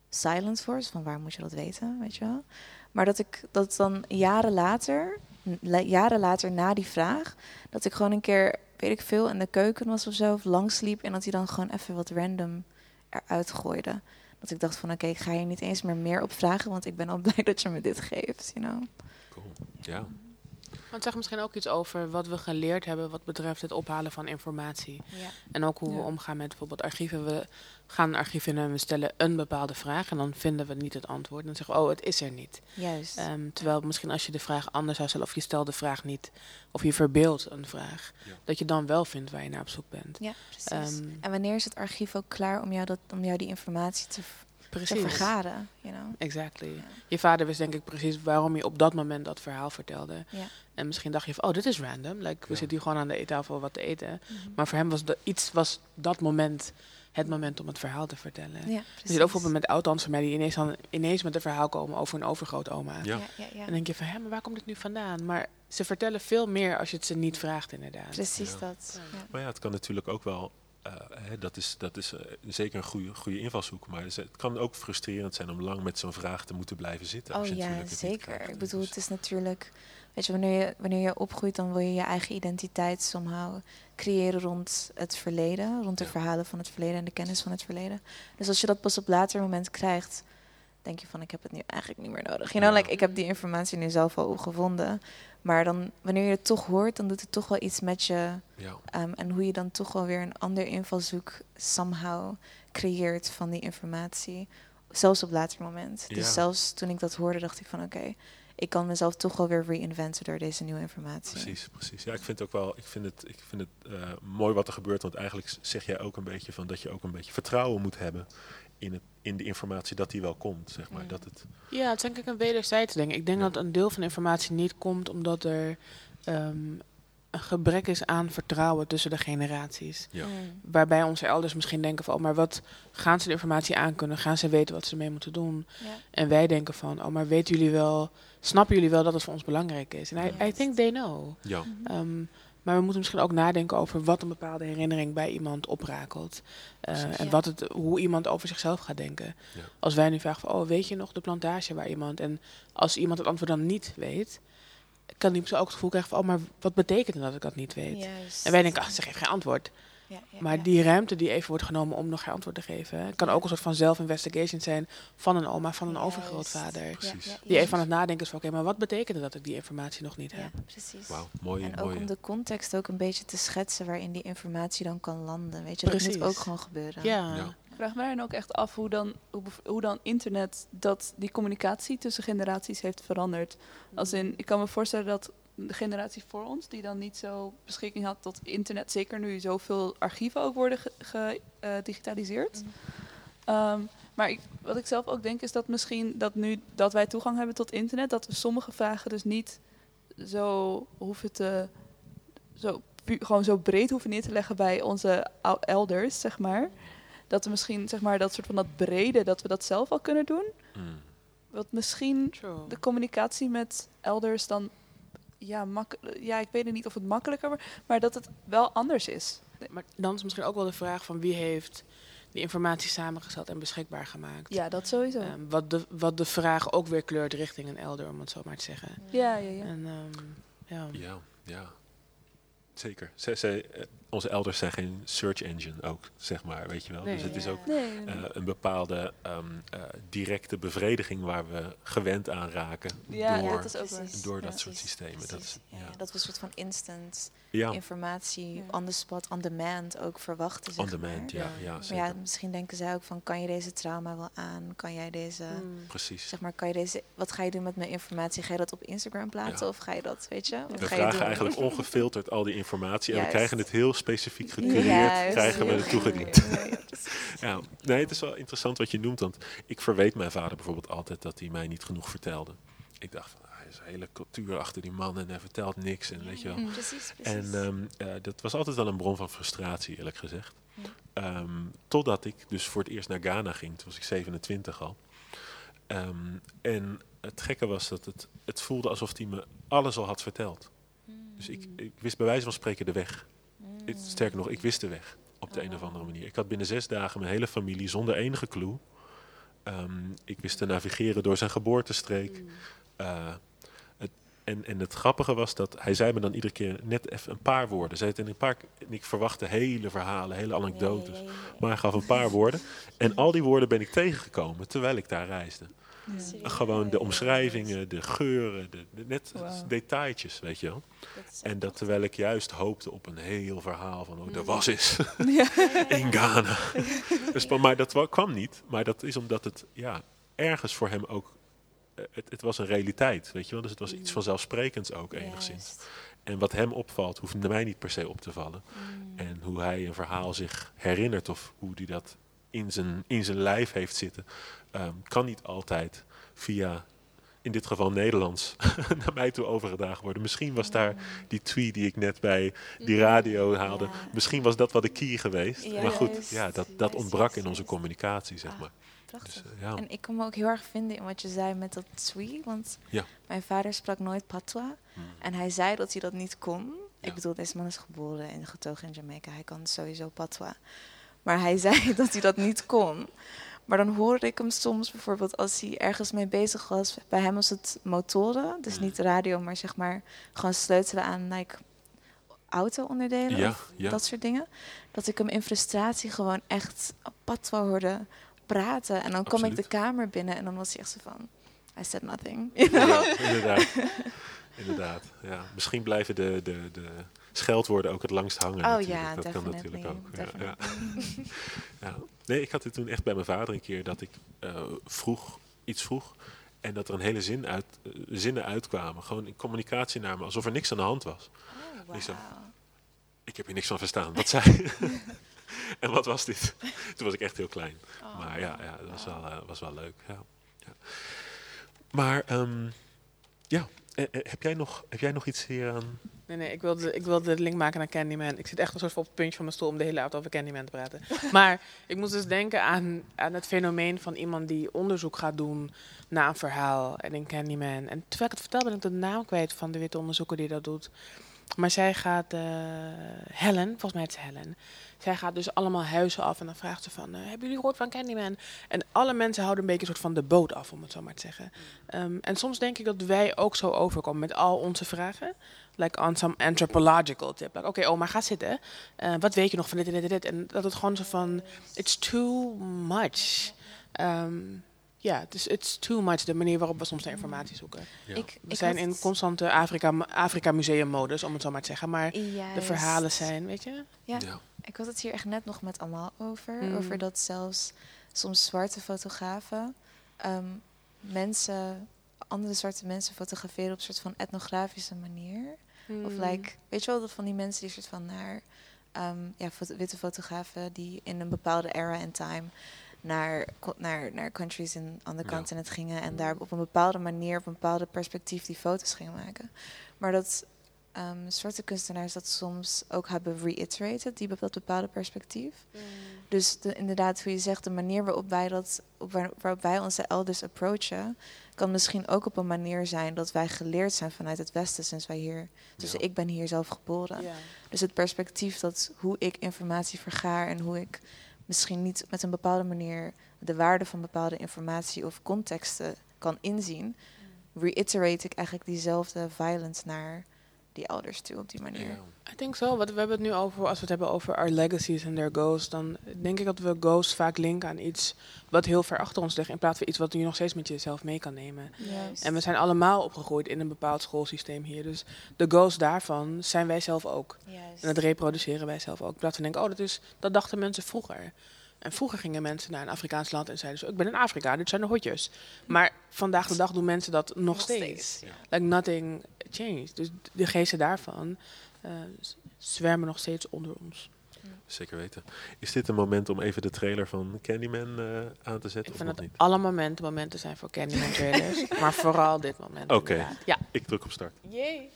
silent voor. Dus van waar moet je dat weten, weet je wel? Maar dat ik dat dan jaren later, jaren later na die vraag, dat ik gewoon een keer, weet ik veel, in de keuken was of zo, of langsliep en dat hij dan gewoon even wat random eruit gooide. Dat ik dacht van, oké, ik ga hier niet eens meer meer op vragen, want ik ben al blij dat je me dit geeft, you know? cool. Ja, Want zeg misschien ook iets over wat we geleerd hebben wat betreft het ophalen van informatie. En ook hoe we Ja. omgaan met bijvoorbeeld archieven. We gaan een archief in en we stellen een bepaalde vraag en dan vinden we niet het antwoord. En dan zeggen we, oh, het is er niet. Juist. Ehm, terwijl misschien als je de vraag anders zou stellen of je stelt de vraag niet, of je verbeeldt een vraag, Ja. dat je dan wel vindt waar je naar op zoek bent. ja, precies. Ehm, en wanneer is het archief ook klaar om jou, dat, om jou die informatie te, te precies. vergaren, you know? Exactly. Ja. Je vader wist denk ik precies waarom je op dat moment dat verhaal vertelde. Ja. En misschien dacht je van, oh, dit is random. Like, we Ja. zitten hier gewoon aan de eettafel wat te eten. Maar voor hem was de, iets was dat moment het moment om het verhaal te vertellen. Ja, Er zit ook bijvoorbeeld met oud van mij die ineens, dan, ineens met een verhaal komen over een overgrootoma. Ja. Ja, ja, ja. En dan denk je van, hé, maar waar komt dit nu vandaan? Maar ze vertellen veel meer als je het ze niet vraagt inderdaad. Precies Ja. dat. Maar ja, het kan natuurlijk ook wel. Eh, hè, dat is, dat is eh, zeker een goede, goede invalshoek. Maar het kan ook frustrerend zijn om lang met zo'n vraag te moeten blijven zitten. Oh ja, zeker. krijgt. Ik bedoel, Dus- het is natuurlijk... Weet je, wanneer je, wanneer je opgroeit, dan wil je je eigen identiteit somehow creëren rond het verleden. Rond de Ja. verhalen van het verleden en de kennis van het verleden. Dus als je dat pas op later moment krijgt, denk je van, ik heb het nu eigenlijk niet meer nodig. You know, like, ik heb die informatie nu zelf al gevonden. Maar dan, wanneer je het toch hoort, dan doet het toch wel iets met je... ja. Ehm, en hoe je dan toch wel weer een ander invalshoek somehow creëert van die informatie. Zelfs op later moment. Ja. Dus zelfs toen ik dat hoorde, dacht ik van oké, ik kan mezelf toch wel weer reinventen door deze nieuwe informatie. Precies, precies. Ja, ik vind ook wel, ik vind het, ik vind het eh, mooi wat er gebeurt. Want eigenlijk zeg jij ook een beetje van dat je ook een beetje vertrouwen moet hebben in, het, in de informatie dat die wel komt. Zeg maar. Mm. Dat het, Ja, het is denk ik een wederzijds ding. Ik denk Ja. dat een deel van de informatie niet komt omdat er ehm, een gebrek is aan vertrouwen tussen de generaties. ja. Mm. Waarbij onze elders misschien denken van, oh, maar wat gaan ze de informatie aankunnen? Gaan ze weten wat ze mee moeten doen? Ja. En wij denken van, oh, maar weten jullie wel, snappen jullie wel dat het voor ons belangrijk is? En I, I think they know. ja, Ehm, maar we moeten misschien ook nadenken over wat een bepaalde herinnering bij iemand oprakelt. Eh, Precies. en Ja. wat het, hoe iemand over zichzelf gaat denken. Ja. Als wij nu vragen van, oh, weet je nog de plantage waar iemand... En als iemand het antwoord dan niet weet, kan die persoon ook het gevoel krijgen van, oh, maar wat betekent het dat ik dat niet weet? Juist. En wij denken, ach, ze geeft geen antwoord. Ja, ja, Maar die ruimte die even wordt genomen om nog geen antwoord te geven, kan ook een soort van zelf-investigation zijn van een oma, van een overgrootvader. Precies. ja, Die even aan het nadenken is van, oké, maar wat betekent het dat ik die informatie nog niet Ja, heb? precies. wauw, mooi, En ook om de context ook een beetje te schetsen waarin die informatie dan kan landen. Weet je, dat Precies. moet ook gewoon gebeuren. Ja. Ja. Ik vraag me dan ook echt af hoe dan, hoe, hoe dan internet dat die communicatie tussen generaties heeft veranderd. Als in, ik kan me voorstellen dat de generatie voor ons, die dan niet zo beschikking had tot internet, zeker nu zoveel archieven ook worden gedigitaliseerd. Ehm, maar ik, wat ik zelf ook denk is dat misschien dat nu dat wij toegang hebben tot internet, dat we sommige vragen dus niet zo hoeven te, zo, pu- gewoon zo breed hoeven neer te leggen bij onze elders, zeg maar. Dat we misschien, zeg maar, dat soort van dat brede, dat we dat zelf al kunnen doen. Mm. Wat misschien True. de communicatie met elders dan ja, mak ja, ik weet niet of het makkelijker wordt, maar dat het wel anders is. Maar dan is misschien ook wel de vraag van wie heeft die informatie samengesteld en beschikbaar gemaakt. Ja, dat sowieso. Ehm, wat, de, wat de vraag ook weer kleurt richting een elder, om het zo maar te zeggen. ja, ja, ja. En, ehm, ja. Ja, ja. Zeker. Ze, ze, eh, onze elders zijn geen search engine ook, zeg maar, weet je wel. Nee, dus het is ook Nee, nee, nee. eh, een bepaalde ehm, eh, directe bevrediging waar we gewend aan raken Ja, door, dat is ook. Precies. door Ja, dat soort Precies, systemen. Dat is, Ja, ja. ja, dat we een soort van instant Ja, informatie Ja. on the spot, on demand ook verwachten. on zeg demand, maar. ja, Ja. ja, Maar zeker. ja, misschien denken zij ook van, kan je deze trauma wel aan? Kan jij deze, Mm. Precies. zeg maar, kan je deze, wat ga je doen met mijn informatie? Ga je dat op Instagram plaatsen Ja. of ga je dat, weet je? Wat We ga je vragen doen? eigenlijk ongefilterd al die informatie en we krijgen het heel specifiek gecureerd, Juist. krijgen we het toegediend. ja, nee, het is wel interessant wat je noemt, want ik verweet mijn vader bijvoorbeeld altijd dat hij mij niet genoeg vertelde. Ik dacht van, ah, er is een hele cultuur achter die man en hij vertelt niks en weet je wel. Mm, Precies, precies. En ehm, eh, dat was altijd wel een bron van frustratie, eerlijk gezegd. Ja. Ehm, totdat ik dus voor het eerst naar Ghana ging, toen was ik 27 al. Ehm, en het gekke was dat het, het voelde alsof hij me alles al had verteld. Dus ik, ik wist bij wijze van spreken de weg. Sterker nog, ik wist de weg op de een of andere manier. Ik had binnen zes dagen mijn hele familie zonder enige clue. Ehm, ik wist te navigeren door zijn geboortestreek. Mm. Eh, het, en, en het grappige was dat hij zei me dan iedere keer net even een paar woorden. Zei het in een paar, en ik verwachtte hele verhalen, hele anekdotes. Maar hij gaf een paar woorden. En al die woorden ben ik tegengekomen terwijl ik daar reisde. Ja. Gewoon de omschrijvingen, de geuren, de, de- net detailtjes, weet je wel. Dat En dat terwijl ik juist hoopte op een heel verhaal van, oh, er was is Ja. in Ghana. dus, maar- dat wa- kwam niet. Maar dat is omdat het ja, ergens voor hem ook, eh, het, het was een realiteit, weet je wel. Dus het was iets vanzelfsprekends ook enigszins. Juist. En wat hem opvalt, hoeft mij niet per se op te vallen. Mm. En hoe hij een verhaal zich herinnert of hoe hij dat in zijn, in zijn lijf heeft zitten, ehm, kan niet altijd via, in dit geval Nederlands, naar mij toe overgedragen worden. Misschien was daar die tweet die ik net bij die radio haalde, Ja. misschien was dat wel de key geweest. Maar goed, ja, dat, dat juist, ontbrak in onze communicatie, zeg Ah, maar. Dus, eh, ja. En ik kon me ook heel erg vinden in wat je zei met dat Tsui. Want Ja. mijn vader sprak nooit patois. Hmm. En hij zei dat hij dat niet kon. Ja. Ik bedoel, deze man is geboren en getogen in Jamaica. Hij kan sowieso patois. Maar hij zei dat hij dat niet kon. Maar dan hoorde ik hem soms bijvoorbeeld als hij ergens mee bezig was. Bij hem was het motoren. Dus Hmm. niet radio, maar zeg maar gewoon sleutelen aan like, auto-onderdelen. Ja, dat soort dingen. Dat ik hem in frustratie gewoon echt patois hoorde praten. En dan kwam ik de kamer binnen en dan was hij echt zo van... I said nothing. You know? Ja, inderdaad. inderdaad. Ja. Misschien blijven de, de, de scheldwoorden ook het langst hangen. Oh natuurlijk. ja, dat kan natuurlijk ook. Ja. Nee, ik had het toen echt bij mijn vader een keer dat ik eh, vroeg, iets vroeg. En dat er een hele zin uit, eh, zinnen uitkwamen. Gewoon in communicatie naar me, alsof er niks aan de hand was. Oh, Niet zo. wauw. Ik heb hier niks van verstaan. Wat zei? En wat was dit? Toen was ik echt heel klein. Oh, Maar ja, ja dat was wel, eh, was wel leuk. Ja. Ja. Maar ehm, ja, eh, heb, jij nog, heb jij nog iets hier aan? Nee, nee, ik wilde, ik wilde de link maken naar Candyman. Ik zit echt een soort van op het puntje van mijn stoel om de hele avond over Candyman te praten. maar ik moest dus denken aan, aan het fenomeen van iemand die onderzoek gaat doen naar een verhaal en in Candyman. En terwijl ik het vertel ben ik de naam kwijt van de witte onderzoeker die dat doet. Maar zij gaat, eh, Helen, volgens mij het is Helen. Zij gaat dus allemaal huizen af en dan vraagt ze van, eh, hebben jullie gehoord van Candyman? En alle mensen houden een beetje een soort van de boot af, om het zo maar te zeggen. Ehm, en soms denk ik dat wij ook zo overkomen met al onze vragen. Like on some anthropological tip. Like, oké, oma, ga zitten. Eh, wat weet je nog van dit en dit en dit? En dat het gewoon zo van, it's too much. Ehm, Ja, het is it's too much de manier waarop we soms naar informatie zoeken. Ja. Ik, We ik zijn in constante Afrika, Afrika museum modus, om het zo maar te zeggen. Maar de verhalen zijn, weet je? Ja. Ja. Ik had het hier echt net nog met Amal over. Mm. Over dat zelfs soms zwarte fotografen ehm, mensen, andere zwarte mensen fotograferen op een soort van etnografische manier. Of Hmm. like, weet je wel, dat van die mensen die soort van naar ehm, ja, foto- witte fotografen die in een bepaalde era en time naar, naar, naar countries in ander Ja. continent gingen en daar op een bepaalde manier, op een bepaalde perspectief die foto's gingen maken. Maar dat ehm, zwarte kunstenaars dat soms ook hebben reiterated, die dat bepaalde perspectief. Dus de, inderdaad, hoe je zegt, de manier waarop wij, dat, op waar, waarop wij onze elders approachen, kan misschien ook op een manier zijn dat wij geleerd zijn vanuit het Westen sinds wij hier. Dus Ja. ik ben hier zelf geboren. Ja. Dus het perspectief dat hoe ik informatie vergaar en hoe ik misschien niet met een bepaalde manier de waarde van bepaalde informatie of contexten kan inzien, reiterate ik eigenlijk diezelfde violence naar die elders toe op die manier. Ik denk zo. Want we hebben het nu over, als we het hebben over our legacies en their goals, dan denk ik dat we goals vaak linken aan iets wat heel ver achter ons ligt, in plaats van iets wat je nog steeds met jezelf mee kan nemen. En we zijn allemaal opgegroeid in een bepaald schoolsysteem hier. Dus de goals daarvan zijn wij zelf ook. En dat reproduceren wij zelf ook. In plaats van denken, oh, dat, is, dat dachten mensen vroeger. En vroeger gingen mensen naar een Afrikaans land en zeiden zo, ik ben in Afrika, dit zijn de hotjes. Maar vandaag de dag doen mensen dat nog, steeds. Ja. Like nothing changed. Dus de geesten daarvan eh, zwermen nog steeds onder ons. Zeker weten. Is dit een moment om even de trailer van Candyman eh, aan te zetten Ik of vind nog dat niet? alle momenten momenten zijn voor Candyman trailers. maar vooral dit moment. Oké. inderdaad. Ja. Ik druk op start. Yay.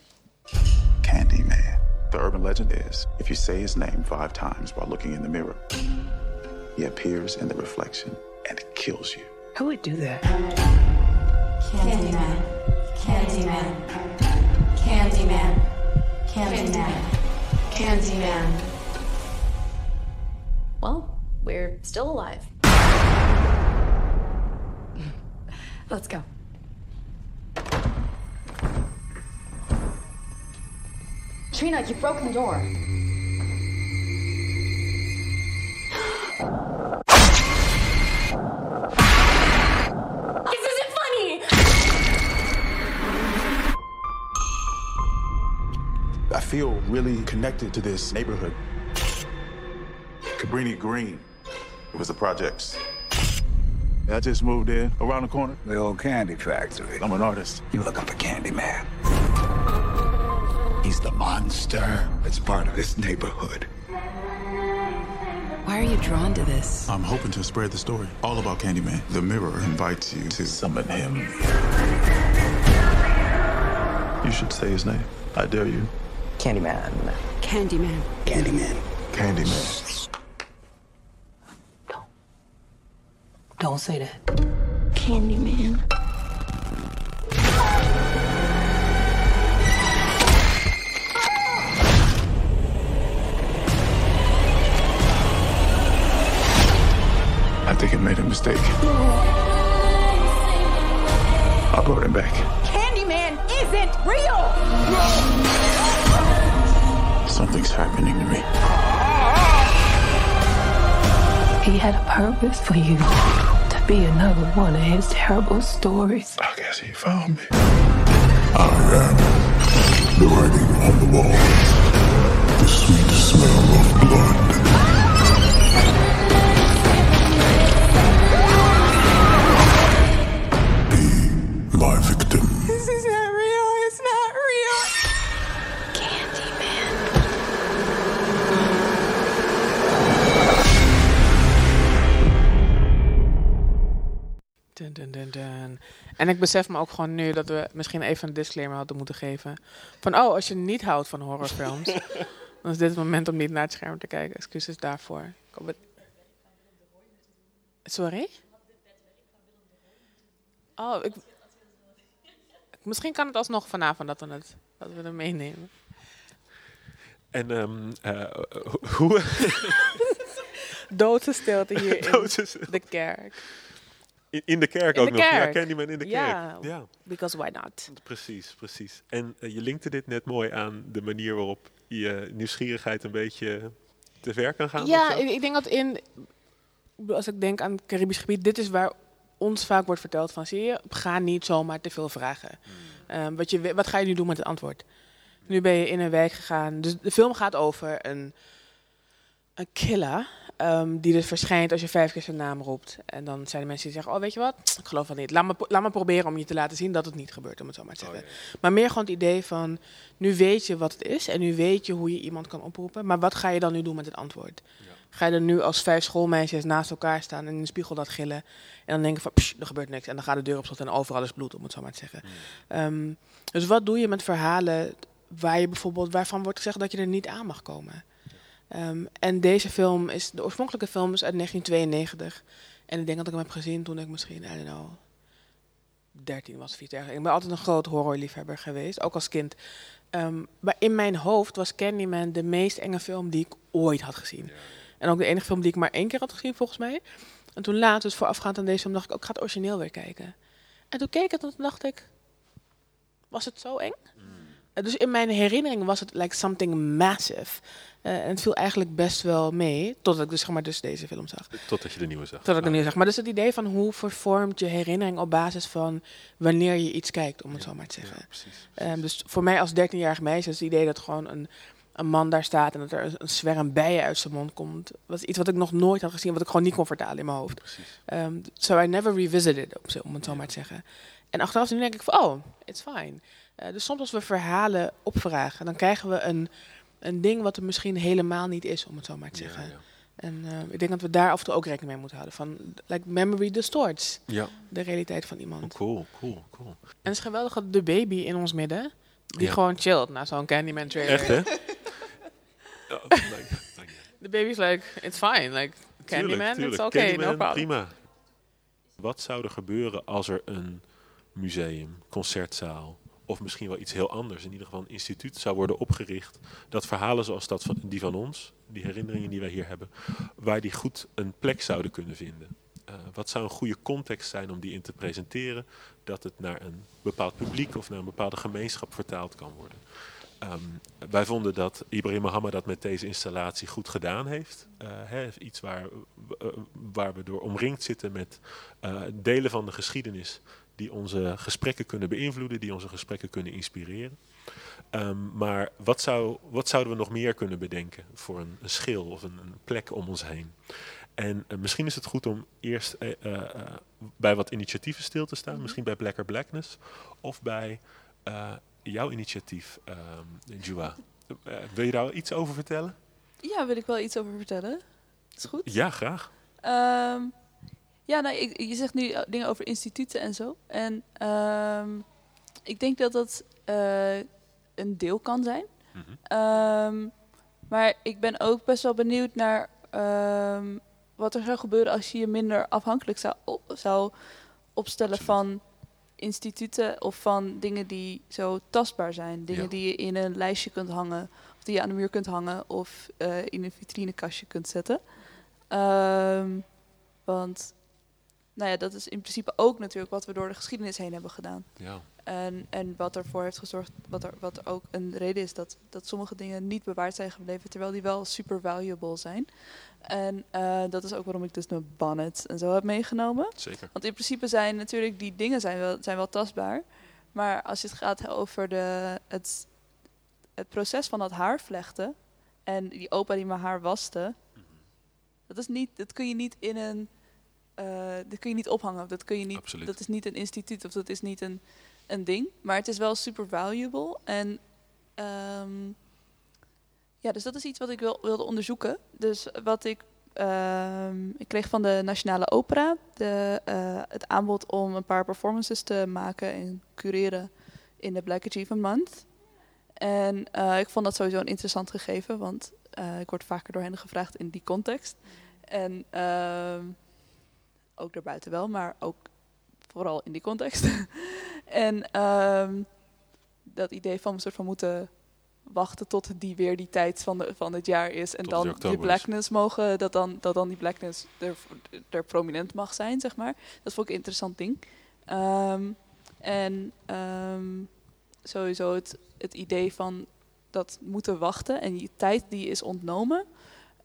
Candyman. The urban legend is if you say his name five times while looking in the mirror, he appears in the reflection and kills you. Who would do that? Candyman. Candyman. Candyman. Candyman. Candyman. Well, we're still alive. Let's go. Trina, you've broken the door. I feel really connected to this neighborhood. Cabrini Green. It was the projects. I just moved in around the corner. The old candy factory. I'm an artist. You looking for Candyman? He's the monster that's part of this neighborhood. Why are you drawn to this? I'm hoping to spread the story all about Candyman. The mirror invites you to summon him. You should say his name. I dare you. Candyman. Candyman. Candyman. Candyman. Don't Don't say that. Candyman. I think I made a mistake. I brought him back. Candyman isn't real! Something's happening to me. He had a purpose for you to be another one of his terrible stories. I guess he found me. I am the writing on the wall. The sweet smell of blood. En ik besef me ook gewoon nu dat we misschien even een disclaimer hadden moeten geven. Van, oh, als je niet houdt van horrorfilms, dan is dit het moment om niet naar het scherm te kijken. Excuses daarvoor. Sorry? Oh, ik... Misschien kan het alsnog vanavond dat we het, dat we het meenemen. En ho- hoe... Doodse stilte hier in de kerk. In, in de kerk In ook de nog. Ja, kerk. Candyman in de Ja. kerk. Ja, Because why not? precies, precies. En eh, je linkte dit net mooi aan de manier waarop je nieuwsgierigheid een beetje te ver kan gaan. Ja, ik, ik denk dat in, als ik denk aan het Caribisch gebied, dit is waar ons vaak wordt verteld van, zie je, ga niet zomaar te veel vragen. Ehm, wat, je, wat ga je nu doen met het antwoord? Nu ben je in een wijk gegaan. Dus de film gaat over een, een killer. Ehm, die dus verschijnt als je vijf keer zijn naam roept. En dan zijn er mensen die zeggen: Oh, weet je wat? Ik geloof dat niet. Laat me, laat me proberen om je te laten zien dat het niet gebeurt, om het zo maar te zeggen. Maar meer gewoon het idee van: nu weet je wat het is. En nu weet je hoe je iemand kan oproepen. Maar wat ga je dan nu doen met het antwoord? Ga je er nu als vijf schoolmeisjes naast elkaar staan en in de spiegel dat gillen. En dan denken van, "Psh, er gebeurt niks. En dan gaat de deur op slot en overal is bloed, om het zo maar te zeggen. Ehm, dus wat doe je met verhalen waar je bijvoorbeeld, waarvan wordt gezegd dat je er niet aan mag komen. Ehm, en deze film is, de oorspronkelijke film is uit 1992. En ik denk dat ik hem heb gezien toen ik misschien, I don't know, 13 was, 14 Ik ben altijd een groot horrorliefhebber geweest, ook als kind. Ehm, maar in mijn hoofd was Candyman de meest enge film die ik ooit had gezien. En ook de enige film die ik maar één keer had gezien, volgens mij. En toen later, dus voorafgaand aan deze film, dacht ik ook, ik ga het origineel weer kijken. En toen keek ik het en toen dacht ik, was het zo eng? Uh, Dus in mijn herinnering was het like something massive. Uh, en het viel eigenlijk best wel mee, totdat ik dus, zeg maar, dus deze film zag. Totdat je de nieuwe zag. Totdat ik de nieuwe zag. Maar dus het idee van hoe vervormt je herinnering op basis van wanneer je iets kijkt, om het zo maar te zeggen. Ja, precies. Um, dus voor mij als 13-jarig meisje is het idee dat gewoon een, een man daar staat en dat er een zwerm bijen uit zijn mond komt. was iets wat ik nog nooit had gezien, wat ik gewoon niet kon vertalen in mijn hoofd. Um, so I never revisited, om het zo maar te zeggen. En achteraf nu denk ik van, oh, it's fine. Uh, dus soms als we verhalen opvragen, dan krijgen we een, een ding wat er misschien helemaal niet is, om het zo maar te zeggen. Ja, ja. En uh, ik denk dat we daar af en toe ook rekening mee moeten houden. Van, like, memory distorts ja. de realiteit van iemand. Oh, cool, cool, cool. En het is geweldig dat de baby in ons midden, die gewoon chillt na zo'n Candyman trailer. Echt, hè? oh, de baby's like, it's fine. Like, Candyman, tuurlijk, it's okay, Candyman, no problem. prima. Wat zou er gebeuren als er een museum, concertzaal of misschien wel iets heel anders, in ieder geval een instituut zou worden opgericht, dat verhalen zoals dat van, die van ons, die herinneringen die wij hier hebben, waar die goed een plek zouden kunnen vinden. Uh, wat zou een goede context zijn om die in te presenteren, dat het naar een bepaald publiek of naar een bepaalde gemeenschap vertaald kan worden. Um, wij vonden dat Ibrahim Mohammed dat met deze installatie goed gedaan heeft. Uh, iets waar, uh, waar we door omringd zitten met delen van de geschiedenis die onze gesprekken kunnen beïnvloeden, die onze gesprekken kunnen inspireren. Um, maar wat, zou, wat zouden we nog meer kunnen bedenken voor een, een schil of een, een, plek om ons heen? En uh, misschien is het goed om eerst uh, uh, bij wat initiatieven stil te staan. -hmm. Misschien bij Blacker Blackness of bij jouw initiatief, um, Jua. wil je daar iets over vertellen? Ja, wil ik wel iets over vertellen. Is goed? Ja, graag. Um, ja, nou, ik, je zegt nu dingen over instituten en zo. En um, ik denk dat dat uh, een deel kan zijn. Mm -hmm. um, maar ik ben ook best wel benieuwd naar um, wat er zou gebeuren als je je minder afhankelijk zou, op, zou opstellen van instituten of van dingen die zo tastbaar zijn. Dingen ja. die je in een lijstje kunt hangen, of die je aan de muur kunt hangen of uh, in een vitrinekastje kunt zetten. want nou ja, dat is in principe ook natuurlijk wat we door de geschiedenis heen hebben gedaan. Ja. En, en wat ervoor heeft gezorgd, wat er, wat ook een reden is dat, dat sommige dingen niet bewaard zijn gebleven, terwijl die wel super valuable zijn. En uh, dat is ook waarom ik dus mijn bonnet en zo heb meegenomen. Zeker. Want in principe zijn natuurlijk die dingen zijn wel, zijn wel tastbaar. Maar als het gaat over de, het, het proces van dat haar vlechten en die opa die mijn haar waste, dat, is niet, dat kun je niet in een uh, dat kun je niet ophangen. Dat, kun je niet, Absoluut. dat is niet een instituut of dat is niet een, een ding. Maar het is wel super valuable. En um, ja, dus dat is iets wat ik wil, wilde onderzoeken. Dus wat ik. Um, ik kreeg van de Nationale Opera de, uh, het aanbod om een paar performances te maken en cureren in de Black Achievement Month. En uh, ik vond dat sowieso een interessant gegeven, want ik word vaker door hen gevraagd in die context. En uh, ook daarbuiten wel, maar ook vooral in die context. en um, dat idee van een soort van moeten wachten tot die weer die tijd van, de, van het jaar is. En tot dan die blackness mogen, dat dan, dat dan die blackness er, er prominent mag zijn, zeg maar. Dat vond ik een interessant ding. Um, en um, sowieso het, het idee van dat moeten wachten en die tijd die is ontnomen.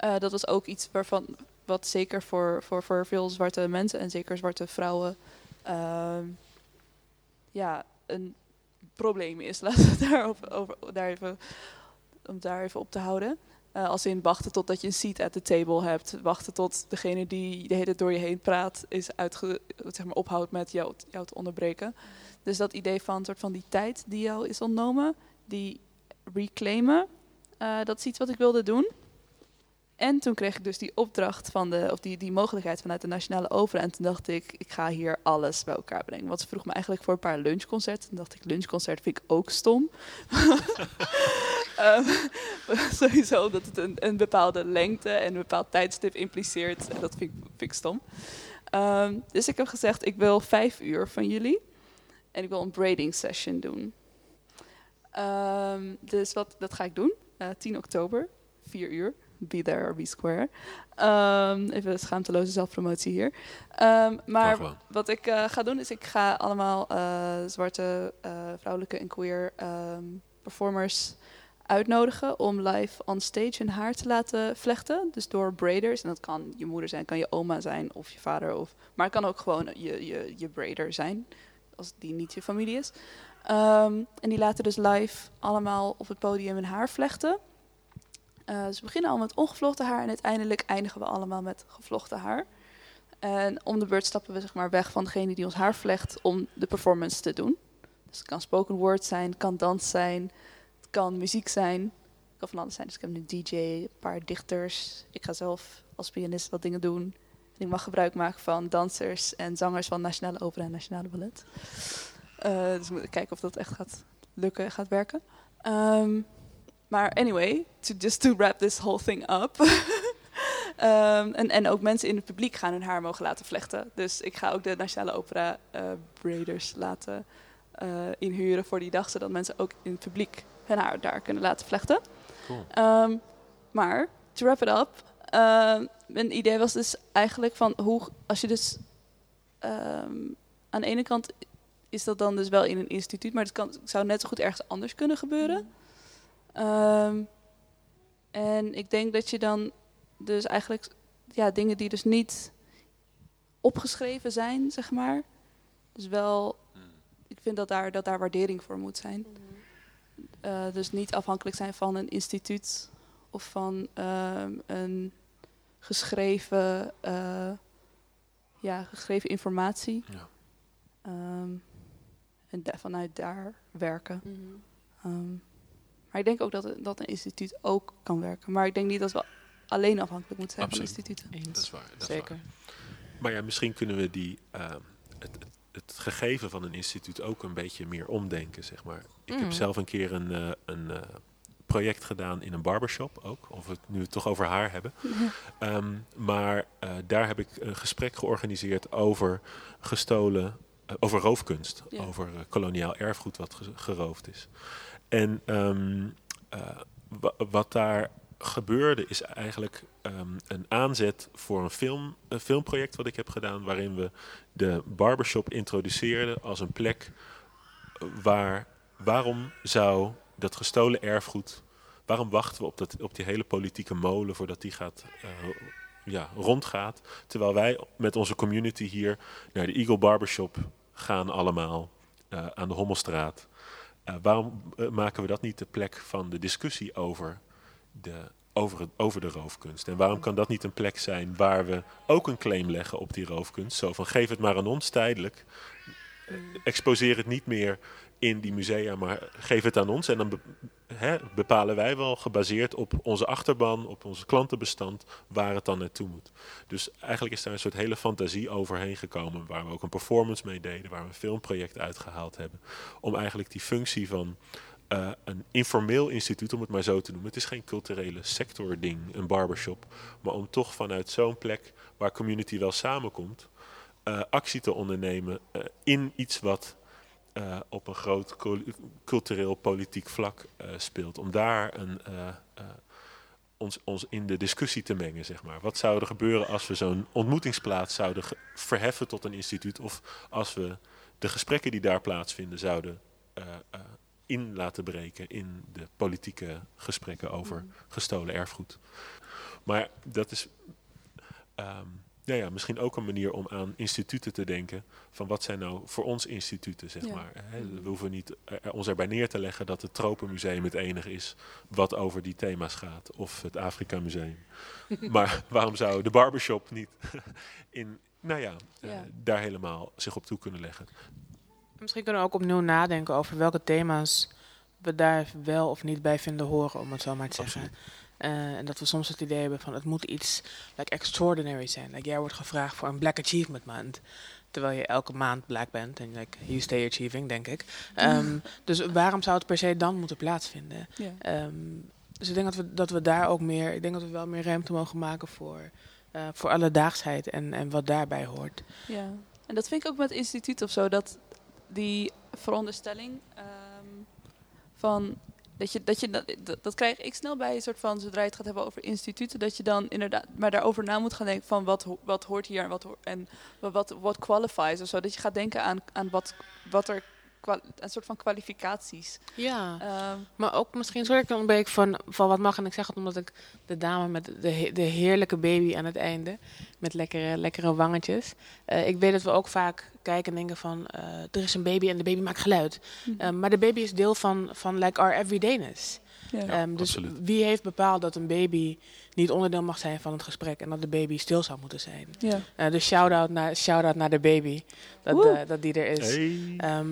Uh, dat was ook iets waarvan wat zeker voor, voor, voor veel zwarte mensen en zeker zwarte vrouwen uh, ja, een probleem is. Laten we daarop, over, daar even, om daar even op te houden. Uh, als in wachten totdat je een seat at the table hebt. Wachten tot degene die de hele tijd door je heen praat, is uitge, zeg maar, ophoudt met jou, jou te onderbreken. Dus dat idee van, soort van die tijd die jou is ontnomen, die reclaimen, uh, dat is iets wat ik wilde doen. En toen kreeg ik dus die opdracht van de, of die, die mogelijkheid vanuit de Nationale Opera. En toen dacht ik, ik ga hier alles bij elkaar brengen. Want ze vroeg me eigenlijk voor een paar lunchconcerten. Toen dacht ik, lunchconcert vind ik ook stom. Ehm, sowieso dat het een, een bepaalde lengte en een bepaald tijdstip impliceert. En dat vind ik, vind ik stom. Ehm, dus ik heb gezegd, ik wil vijf uur van jullie. En ik wil een braiding session doen. Ehm, dus wat, dat ga ik doen. Eh 10 oktober, 4 uur. Be there or be square. Ehm, even schaamteloze zelfpromotie hier. Ehm, maar wat ik eh, ga doen is, ik ga allemaal eh, zwarte, eh, vrouwelijke en queer ehm, performers uitnodigen om live on stage hun haar te laten vlechten. Dus door braiders. En dat kan je moeder zijn, kan je oma zijn of je vader. Of, maar het kan ook gewoon je, je, je braider zijn, als die niet je familie is. En die laten dus live allemaal op het podium hun haar vlechten. Eh, ze beginnen al met ongevlochten haar en uiteindelijk eindigen we allemaal met gevlochten haar. En om de beurt stappen we zeg maar weg van degene die ons haar vlecht om de performance te doen. Dus het kan spoken word zijn, het kan dans zijn, het kan muziek zijn. Het kan van alles zijn. Dus ik heb een DJ, een paar dichters. Ik ga zelf als pianist wat dingen doen. En ik mag gebruik maken van dansers en zangers van Nationale Opera en Nationale Ballet. Eh, dus we moeten kijken of dat echt gaat lukken, gaat werken. Ehm, maar anyway, to just to wrap this whole thing up. Ehm, en, en ook mensen in het publiek gaan hun haar mogen laten vlechten. Dus ik ga ook de Nationale Opera eh, braiders laten eh, inhuren voor die dag, zodat mensen ook in het publiek hun haar daar kunnen laten vlechten. Cool. Ehm, maar, to wrap it up, ehm, mijn idee was dus eigenlijk van hoe, als je dus ehm, aan de ene kant is dat dan dus wel in een instituut, maar het kan, zou net zo goed ergens anders kunnen gebeuren. Ehm, en ik denk dat je dan dus eigenlijk ja, dingen die dus niet opgeschreven zijn, zeg maar. Dus wel, ik vind dat daar, dat daar waardering voor moet zijn. Eh, dus niet afhankelijk zijn van een instituut of van ehm, een geschreven, eh, ja, geschreven informatie. Ja. Ehm, en da- vanuit daar werken. Ehm, maar ik denk ook dat, dat een instituut ook kan werken. Maar ik denk niet dat we alleen afhankelijk moeten zijn Absoluut. van instituten. Dat is waar. Dat is Zeker. waar. Maar ja, misschien kunnen we die, ehm, het, het, het gegeven van een instituut ook een beetje meer omdenken, zeg maar. Ik heb Mm. zelf een keer een, eh, een eh, project gedaan in een barbershop ook, of we het nu toch over haar hebben. Ehm, maar eh, daar heb ik een gesprek georganiseerd over gestolen, over roofkunst, Ja. over koloniaal erfgoed wat ge- geroofd is. En ehm, eh, wa- wat daar gebeurde is eigenlijk ehm, een aanzet voor een, film, een filmproject wat ik heb gedaan, waarin we de barbershop introduceerden als een plek waar, waarom zou dat gestolen erfgoed, waarom wachten we op, dat, op die hele politieke molen voordat die gaat, eh, ja, rondgaat, terwijl wij met onze community hier naar de Eagle Barbershop gaan allemaal eh, aan de Hommelstraat. Eh, waarom eh, maken we dat niet de plek van de discussie over de, over, het, over de roofkunst? En waarom kan dat niet een plek zijn waar we ook een claim leggen op die roofkunst? Zo van geef het maar aan ons tijdelijk. Eh, Exposeer het niet meer in die musea, maar geef het aan ons. En dan hè, bepalen wij wel, gebaseerd op onze achterban, op onze klantenbestand, waar het dan naartoe moet. Dus eigenlijk is daar een soort hele fantasie overheen gekomen, waar we ook een performance mee deden, waar we een filmproject uitgehaald hebben, om eigenlijk die functie van eh, een informeel instituut, om het maar zo te noemen. Het is geen culturele sector-ding, een barbershop, maar om toch vanuit zo'n plek waar community wel samenkomt, eh, actie te ondernemen eh, in iets wat eh, op een groot cul- cultureel politiek vlak eh, speelt. Om daar een, eh, ons, ons in de discussie te mengen, zeg maar. Wat zou er gebeuren als we zo'n ontmoetingsplaats zouden verheffen tot een instituut? Of als we de gesprekken die daar plaatsvinden zouden in laten breken in de politieke gesprekken over gestolen erfgoed. Maar dat is ehm, ja, ja, misschien ook een manier om aan instituten te denken. Van wat zijn nou voor ons instituten, zeg Ja. maar. Hè, We hoeven niet er- ons erbij neer te leggen dat het Tropenmuseum het enige is wat over die thema's gaat. Of het Afrika Museum. maar waarom zou de barbershop niet in, nou ja, eh, Ja. daar helemaal zich op toe kunnen leggen? Misschien kunnen we ook opnieuw nadenken over welke thema's we daar wel of niet bij vinden horen, om het zo maar te zeggen. Absoluut. Eh, en dat we soms het idee hebben van het moet iets like extraordinary zijn. Like jij wordt gevraagd voor een Black Achievement Month. Terwijl je elke maand black bent en like, you stay achieving, denk ik. Ehm, dus waarom zou het per se dan moeten plaatsvinden? Ehm, dus ik denk dat we, dat we daar ook meer, ik denk dat we wel meer ruimte mogen maken voor, eh voor alledaagsheid en, en wat daarbij hoort. Ja, en dat vind ik ook met het instituut of zo, dat die veronderstelling ehm, van dat je, dat, je dat, dat, krijg ik snel bij een soort van zodra je het gaat hebben over instituten, dat je dan inderdaad maar daarover na moet gaan denken van wat, wat hoort hier en wat en wat, wat qualifies of zo. Dat je gaat denken aan, aan wat, wat er een soort van kwalificaties. Ja. Ehm, Maar ook misschien, sorry dat ik ontbreek van, van wat mag. En ik zeg het omdat ik de dame met de, de heerlijke baby aan het einde. Met lekkere, lekkere wangetjes. eh, ik weet dat we ook vaak kijken en denken van... eh, er is een baby en de baby maakt geluid. Eh, maar de baby is deel van, van like our everydayness. ja. Ehm, dus absoluut. wie heeft bepaald dat een baby niet onderdeel mag zijn van het gesprek... en dat de baby stil zou moeten zijn? ja. Dus shout-out naar, shout naar de baby, dat, dat die er is. Hey. Ehm,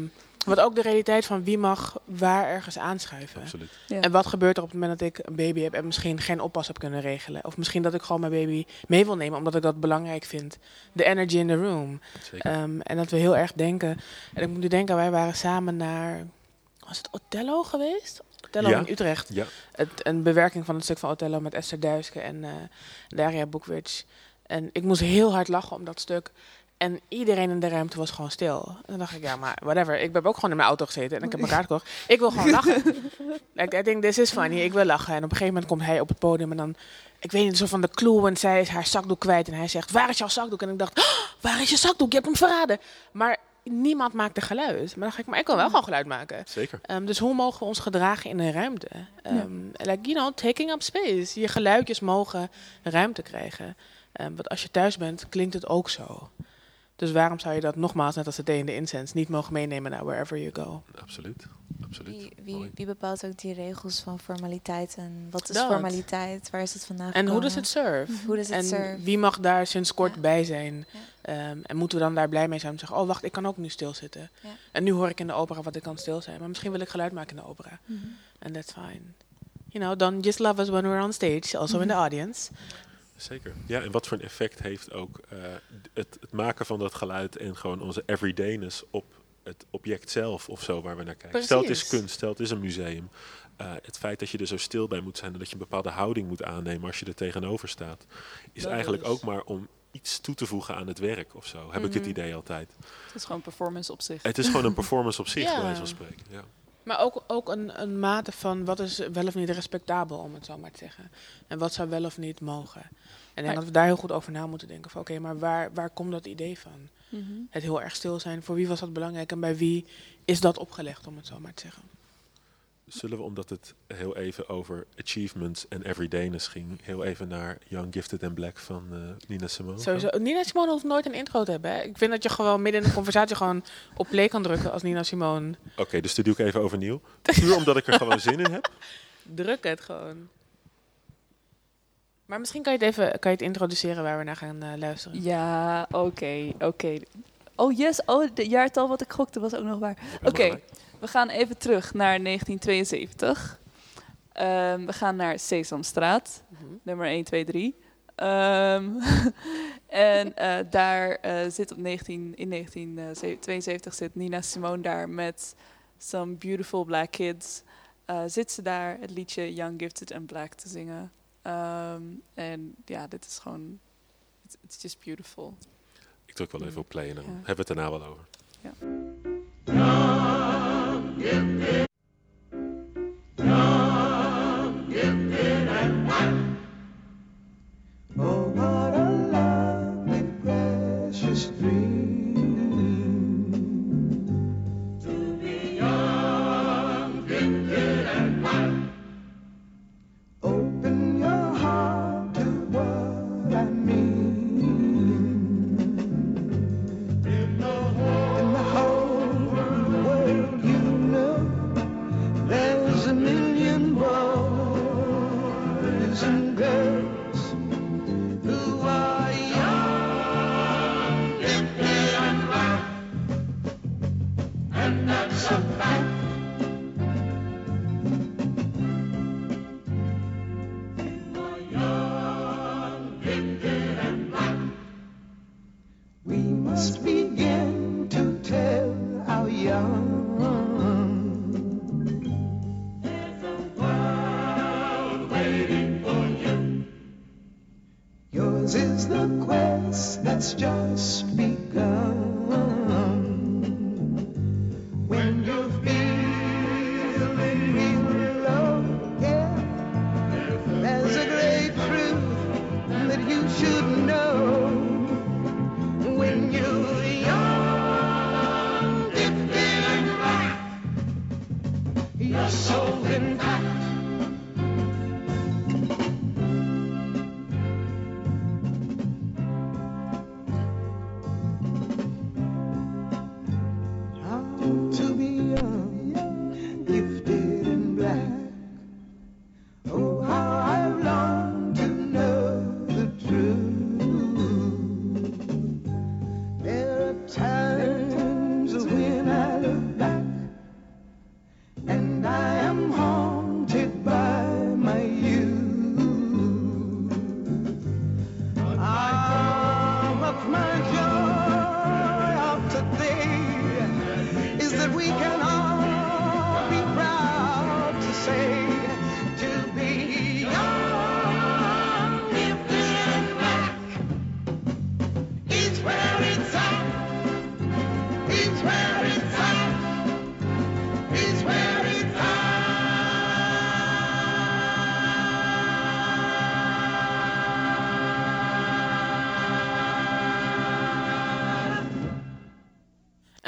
wat ook de realiteit van wie mag waar ergens aanschuiven. Absoluut. Ja. En wat gebeurt er op het moment dat ik een baby heb en misschien geen oppas heb kunnen regelen? Of misschien dat ik gewoon mijn baby mee wil nemen omdat ik dat belangrijk vind. De energy in the room. Zeker. Ehm, en dat we heel erg denken. En ik moet nu denken, wij waren samen naar. Was het Othello geweest? Othello Ja. in Utrecht. ja, Het, een bewerking van het stuk van Othello met Esther Duiske en eh Daria Boekwitsch. En ik moest heel hard lachen om dat stuk. En iedereen in de ruimte was gewoon stil. En dan dacht ik, ja, maar whatever. Ik heb ook gewoon in mijn auto gezeten en ik heb mijn kaart gekocht. Ik wil gewoon lachen. like, I think this is funny. Ik wil lachen. En op een gegeven moment komt hij op het podium en dan... Ik weet niet, zo van de clue, want zij is haar zakdoek kwijt. En hij zegt, waar is jouw zakdoek? En ik dacht, "Oh, waar is je zakdoek? Je hebt hem verraden. Maar niemand maakte geluid. Maar dan dacht ik, maar ik kan wel gewoon geluid maken. zeker. Ehm, dus hoe mogen we ons gedragen in een ruimte? Ehm, Like, you know, taking up space. Je geluidjes mogen ruimte krijgen. Ehm, want als je thuis bent, klinkt het ook zo. Dus waarom zou je dat nogmaals, net als het thee in de incense, niet mogen meenemen naar wherever you go? Absoluut. Absoluut. Wie, wie, bepaalt ook die regels van formaliteit en wat is Dat. formaliteit? Waar is het vandaan En hoe does it serve? Hoe does it En serve? wie mag daar sinds kort Ja. bij zijn? Ja. Ehm, en moeten we dan daar blij mee zijn om te zeggen, oh wacht, ik kan ook nu stilzitten. Ja. En nu hoor ik in de opera wat ik kan stil zijn. Maar misschien wil ik geluid maken in de opera. Mhm. And that's fine. You know, don't just love us when we're on stage, also in the audience. Zeker. Ja, en wat voor een effect heeft ook eh, het, het maken van dat geluid en gewoon onze everydayness op het object zelf of zo waar we naar kijken. Stel het is kunst, stel het is een museum. Eh, het feit dat je er zo stil bij moet zijn en dat je een bepaalde houding moet aannemen als je er tegenover staat, is Dat eigenlijk is- ook maar om iets toe te voegen aan het werk of zo. Heb ik het Mhm. idee altijd. Het is gewoon performance op zich. Het is gewoon een performance op zich, Ja. bij wijze van spreken. Ja. Maar ook, ook een, een mate van wat is wel of niet respectabel, om het zo maar te zeggen. En wat zou wel of niet mogen. En ik denk dat we daar heel goed over na moeten denken. Van oké, maar waar, waar komt dat idee van? Mhm. Het heel erg stil zijn. Voor wie was dat belangrijk en bij wie is dat opgelegd, om het zo maar te zeggen? Zullen we, omdat het heel even over achievements en everydayness ging, heel even naar Young, Gifted and Black van eh, Nina Simone? gaan? Sowieso. Nina Simone hoeft nooit een intro te hebben. Hè. Ik vind dat je gewoon midden in de conversatie gewoon op play kan drukken als Nina Simone. Oké, dus dat doe ik even overnieuw. Puur omdat ik er gewoon zin in heb. Druk het gewoon. Maar misschien kan je het even kan je het introduceren waar we naar gaan eh, luisteren. Ja, oké, oké. Oh yes, oh, het jaartal wat ik gokte was ook nog waar. Oké, we gaan even terug naar 1972. Ehm, we gaan naar Sesamstraat, Mhm. nummer 1, 2, 3. Ehm, en eh, daar eh, zit op 19, in 1972 zit Nina Simone daar met Some Beautiful Black Kids. Eh, zit ze daar het liedje Young, Gifted and Black te zingen. Ehm, en ja, dit is gewoon, it's, it's just beautiful. Ik druk wel even op play en dan Ja. hebben we het daarna wel over. Oh,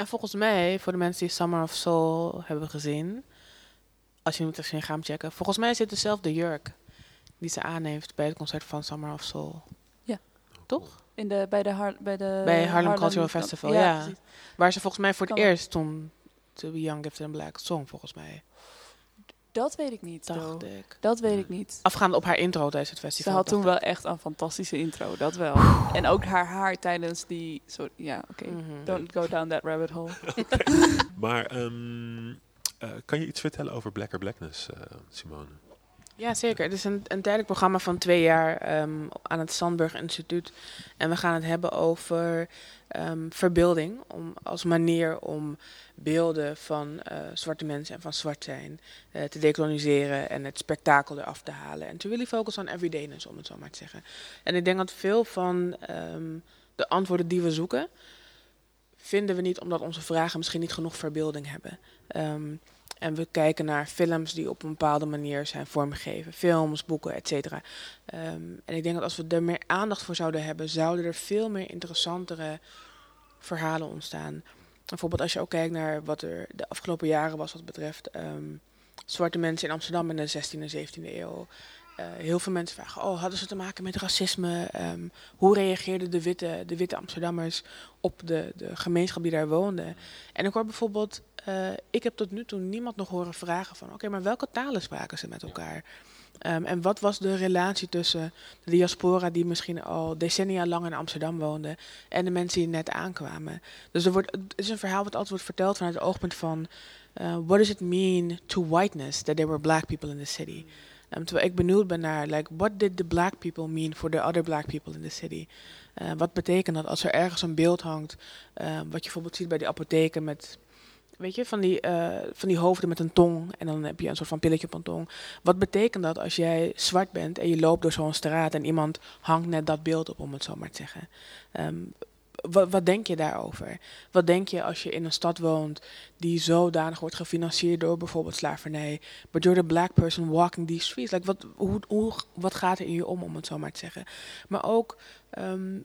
En volgens mij, voor de mensen die Summer of Soul hebben gezien, als je moet even gaan checken, volgens mij zit dezelfde jurk die ze aan heeft bij het concert van Summer of Soul. Ja. Toch? In de, bij de, Har bij de bij Harlem Cultural Festival, ja. Waar ze volgens mij voor het Kan eerst toen To Be Young, Gifted and Black zong, volgens mij. Dat weet ik niet. Dacht though. ik. Dat weet ik niet. Afgaande op haar intro tijdens het Ze festival. had toen wel echt een fantastische intro, dat wel. En ook haar haar tijdens die... Soort, ja, oké. Mhm. Don't go down that rabbit hole. Maar ehm, eh, kan je iets vertellen over Blacker Blackness, eh, Simone? Ja, zeker. Het is een, een tijdelijk programma van twee jaar ehm, aan het Sandburg Instituut. En we gaan het hebben over ehm, verbeelding om, als manier om beelden van eh, zwarte mensen en van zwart zijn eh, te dekoloniseren en het spektakel eraf te halen. En to really focus on everydayness, om het zo maar te zeggen. En ik denk dat veel van ehm, de antwoorden die we zoeken, vinden we niet omdat onze vragen misschien niet genoeg verbeelding hebben. Ehm, en we kijken naar films die op een bepaalde manier zijn vormgegeven. Films, boeken, et cetera. Ehm, en ik denk dat als we er meer aandacht voor zouden hebben, zouden er veel meer interessantere verhalen ontstaan. Bijvoorbeeld als je ook kijkt naar wat er de afgelopen jaren was wat betreft ehm, zwarte mensen in Amsterdam in de 16e en 17e eeuw. Eh, heel veel mensen vragen, oh, hadden ze te maken met racisme? Ehm, hoe reageerden de witte, de witte Amsterdammers op de, de gemeenschap die daar woonde? En ik hoor bijvoorbeeld, eh, ik heb tot nu toe niemand nog horen vragen van, oké, maar welke talen spraken ze met elkaar? Ehm, en wat was de relatie tussen de diaspora die misschien al decennia lang in Amsterdam woonde en de mensen die net aankwamen? Dus er wordt, het is een verhaal wat altijd wordt verteld vanuit het oogpunt van, eh, what does it mean to whiteness that there were black people in the city? Um, terwijl ik benieuwd ben naar, like, what did the black people mean for the other black people in the city? Eh, wat betekent dat als er ergens een beeld hangt, eh, wat je bijvoorbeeld ziet bij die apotheken met, weet je, van die, eh, van die hoofden met een tong en dan heb je een soort van pilletje op een tong. Wat betekent dat als jij zwart bent en je loopt door zo'n straat en iemand hangt net dat beeld op, om het zo maar te zeggen? Ehm, wat, wat denk je daarover? Wat denk je als je in een stad woont die zodanig wordt gefinancierd door bijvoorbeeld slavernij, but you're the black person walking these streets? Wat, hoe, hoe, wat gaat er in je om, om het zo maar te zeggen? Maar ook, ehm,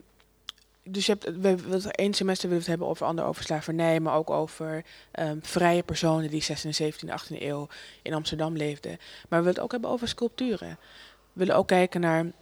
dus je hebt, we, één semester willen we hebben over ander over slavernij, maar ook over ehm, vrije personen die 16e, 17e, 18e eeuw in Amsterdam leefden. Maar we willen het ook hebben over sculpturen. We willen ook kijken naar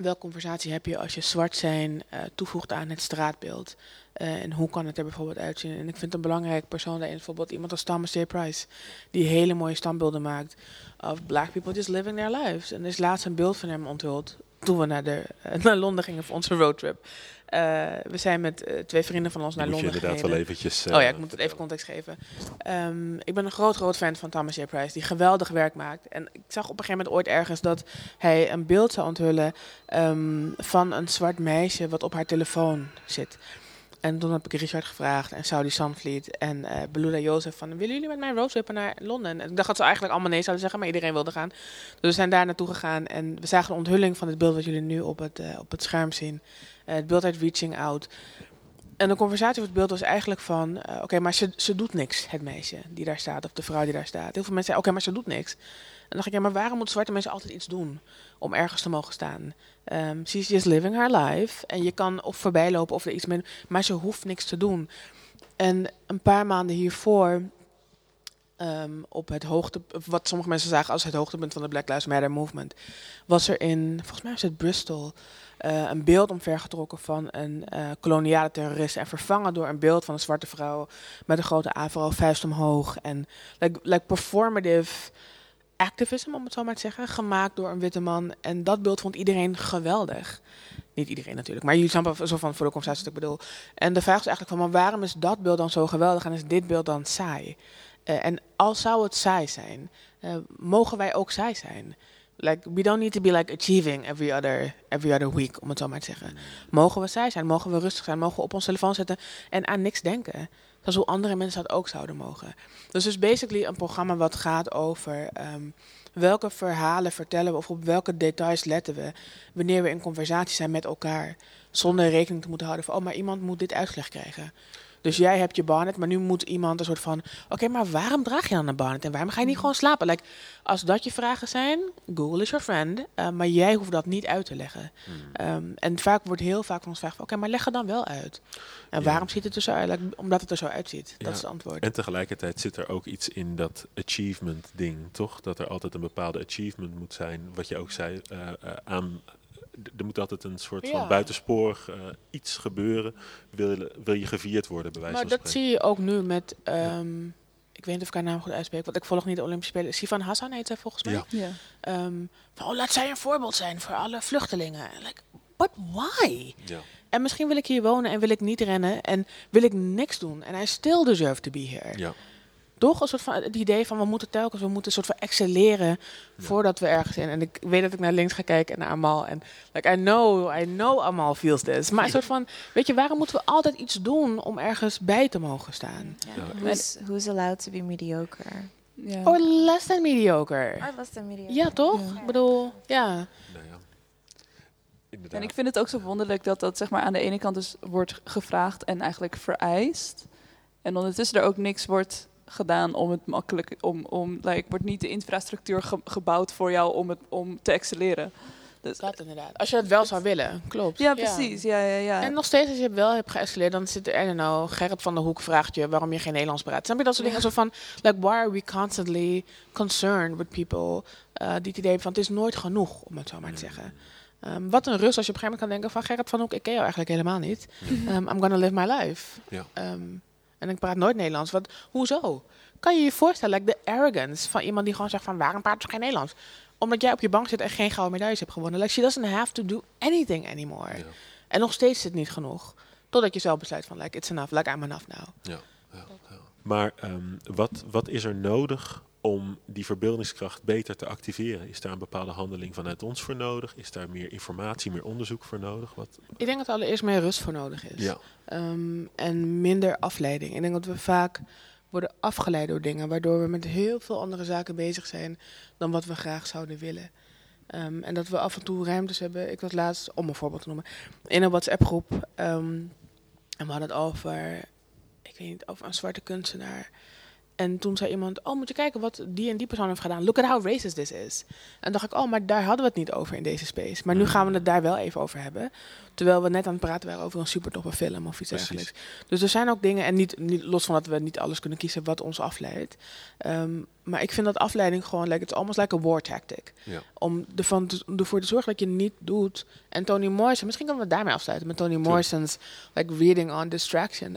welke conversatie heb je als je zwart zijn eh, toevoegt aan het straatbeeld. Eh, en hoe kan het er bijvoorbeeld uitzien? En ik vind een belangrijk persoon daarin bijvoorbeeld iemand als Thomas J. Price. Die hele mooie standbeelden maakt of black people just living their lives. En er is laatst een beeld van hem onthuld toen we naar, de, eh, naar Londen gingen voor onze roadtrip. Eh, we zijn met eh, twee vrienden van ons naar moet je Londen inderdaad gereden. wel eventjes, oh ja, eh, ik moet het even context geven. Ehm, ik ben een groot, groot fan van Thomas J. Price, die geweldig werk maakt. En ik zag op een gegeven moment ooit ergens dat hij een beeld zou onthullen ehm, van een zwart meisje wat op haar telefoon zit. En toen heb ik Richard gevraagd en Saudi Sanvliet en eh Belula Jozef van... willen jullie met mij roadtrippen naar Londen? En ik dacht dat ze eigenlijk allemaal nee zouden zeggen, maar iedereen wilde gaan. Dus we zijn daar naartoe gegaan en we zagen een onthulling van het beeld... wat jullie nu op het, op het scherm zien. Eh, het beeld uit Reaching Out. En de conversatie over het beeld was eigenlijk van... eh, oké, maar ze, ze doet niks, het meisje die daar staat, of de vrouw die daar staat. Heel veel mensen zeiden, oké, maar ze doet niks. En dan dacht ik, ja, maar waarom moeten zwarte mensen altijd iets doen om ergens te mogen staan? Um, she's just living her life. En je kan of voorbij lopen of er iets mee maar ze hoeft niks te doen. En een paar maanden hiervoor ehm, op het hoogte, wat sommige mensen zagen als het hoogtepunt van de Black Lives Matter movement, was er in, volgens mij was het Bristol, eh, een beeld omvergetrokken van een eh, koloniale terrorist en vervangen door een beeld van een zwarte vrouw met een grote afro, vuist omhoog en like, performative activism, om het zo maar te zeggen, gemaakt door een witte man. En dat beeld vond iedereen geweldig. Niet iedereen natuurlijk, maar jullie snappen zo van voor de conversatie wat ik bedoel. En de vraag is eigenlijk van, waarom is dat beeld dan zo geweldig en is dit beeld dan saai? Eh, en als zou het saai zijn, eh, mogen wij ook saai zijn? Like, we don't need to be like achieving every other, every other week, om het zo maar te zeggen. Mogen we saai zijn? Mogen we rustig zijn? Mogen we op ons telefoon zetten en aan niks denken? Zoals hoe andere mensen dat ook zouden mogen. Dus is basically een programma wat gaat over ehm, welke verhalen vertellen we of op welke details letten we wanneer we in conversatie zijn met elkaar. Zonder rekening te moeten houden van, oh, maar iemand moet dit uitgelegd krijgen. Dus jij hebt je bonnet, maar nu moet iemand een soort van... Oké, maar waarom draag je dan een bonnet? En waarom ga je niet gewoon slapen? Like, als dat je vragen zijn, Google is your friend. uh, maar jij hoeft dat niet uit te leggen. Um, en vaak wordt heel vaak van ons gevraagd... Oké, maar leg het dan wel uit. En Ja. waarom ziet het er zo uit? Like, omdat het er zo uitziet. Dat is het antwoord. En tegelijkertijd zit er ook iets in dat achievement ding, toch? Dat er altijd een bepaalde achievement moet zijn. Wat je ook zei, eh, eh, aan, er moet altijd een soort Ja. van buitensporig eh, iets gebeuren. Wil, je- wil je gevierd worden, bij wijze Maar van dat zie je ook nu met... ehm, Ik weet niet of ik haar naam goed uitspreek, want ik volg niet de Olympische Spelen. Sivan Hassan heet zij volgens mij. Ja. Ja. Ehm, van, oh, laat zij een voorbeeld zijn voor alle vluchtelingen. Like, but why? Ja. En misschien wil ik hier wonen en wil ik niet rennen en wil ik niks doen. En I still deserve to be here. Ja. Toch een soort van het idee van we moeten telkens, we moeten een soort van excelleren voordat we ergens zijn. En ik weet dat ik naar links ga kijken en naar Amal. En like, I know, I know Amal feels this. Maar een soort van, weet je, waarom moeten we altijd iets doen om ergens bij te mogen staan? Yeah. Who's, who's allowed to be mediocre? Ja. Or less than mediocre. Or less than mediocre. Ja, toch? Ik bedoel, ja. Nou ja. Inderdaad. En ik vind het ook zo wonderlijk dat dat zeg maar aan de ene kant dus wordt gevraagd en eigenlijk vereist. En ondertussen er ook niks wordt gedaan om het makkelijk, om, om like, wordt niet de infrastructuur ge- gebouwd voor jou om, het, om te excelleren. Dus, Dat inderdaad. Als je het wel zou willen, klopt. ja, precies. Ja, ja, ja. En nog steeds, als je het wel hebt geëscaleerd, dan zit er, I don't know, Gerrit van der Hoek vraagt je waarom je geen Nederlands praat. Snap je dat soort dingen? Zo van, like, why are we constantly concerned with people? Uh, die het idee hebben van, het is nooit genoeg, om het zo maar te zeggen. Um, wat een rust als je op een gegeven moment kan denken van, Gerrit van der Hoek, ik ken jou eigenlijk helemaal niet. Um, I'm gonna live my life. Ja. Um, en ik praat nooit Nederlands. Wat, hoezo? Kan je je voorstellen, like, de arrogance van iemand die gewoon zegt van, waarom praat je geen Nederlands? Omdat jij op je bank zit en geen gouden medailles hebt gewonnen. Like, she doesn't have to do anything anymore. Ja. En nog steeds is het niet genoeg. Totdat je zelf besluit van, like, it's enough, like, I'm enough now. Ja, ja, ja. Maar ehm, wat, wat is er nodig om die verbeeldingskracht beter te activeren? Is daar een bepaalde handeling vanuit ons voor nodig? Is daar meer informatie, meer onderzoek voor nodig? Wat, Ik denk dat er allereerst meer rust voor nodig is. ja, Um, en minder afleiding. Ik denk dat we vaak worden afgeleid door dingen, waardoor we met heel veel andere zaken bezig zijn dan wat we graag zouden willen. Um, en dat we af en toe ruimtes hebben. Ik was laatst, om een voorbeeld te noemen, in een WhatsApp-groep. Um, en we hadden het over, ik weet niet, over een zwarte kunstenaar. En toen zei iemand, oh, moet je kijken wat die en die persoon heeft gedaan. Look at how racist this is. En dacht ik, oh, maar daar hadden we het niet over in deze space. Maar nu gaan we het daar wel even over hebben. Terwijl we net aan het praten waren over een super toffe film of iets Precies. dergelijks. Dus er zijn ook dingen, en niet, niet los van dat we niet alles kunnen kiezen wat ons afleidt. Um, maar ik vind dat afleiding gewoon, like, it's almost like a war tactic. ja. Om ervan ervoor te zorgen dat je niet doet. En Tony Morrison, misschien kunnen we het daarmee afsluiten. Met Tony Morrison's like, reading on distraction.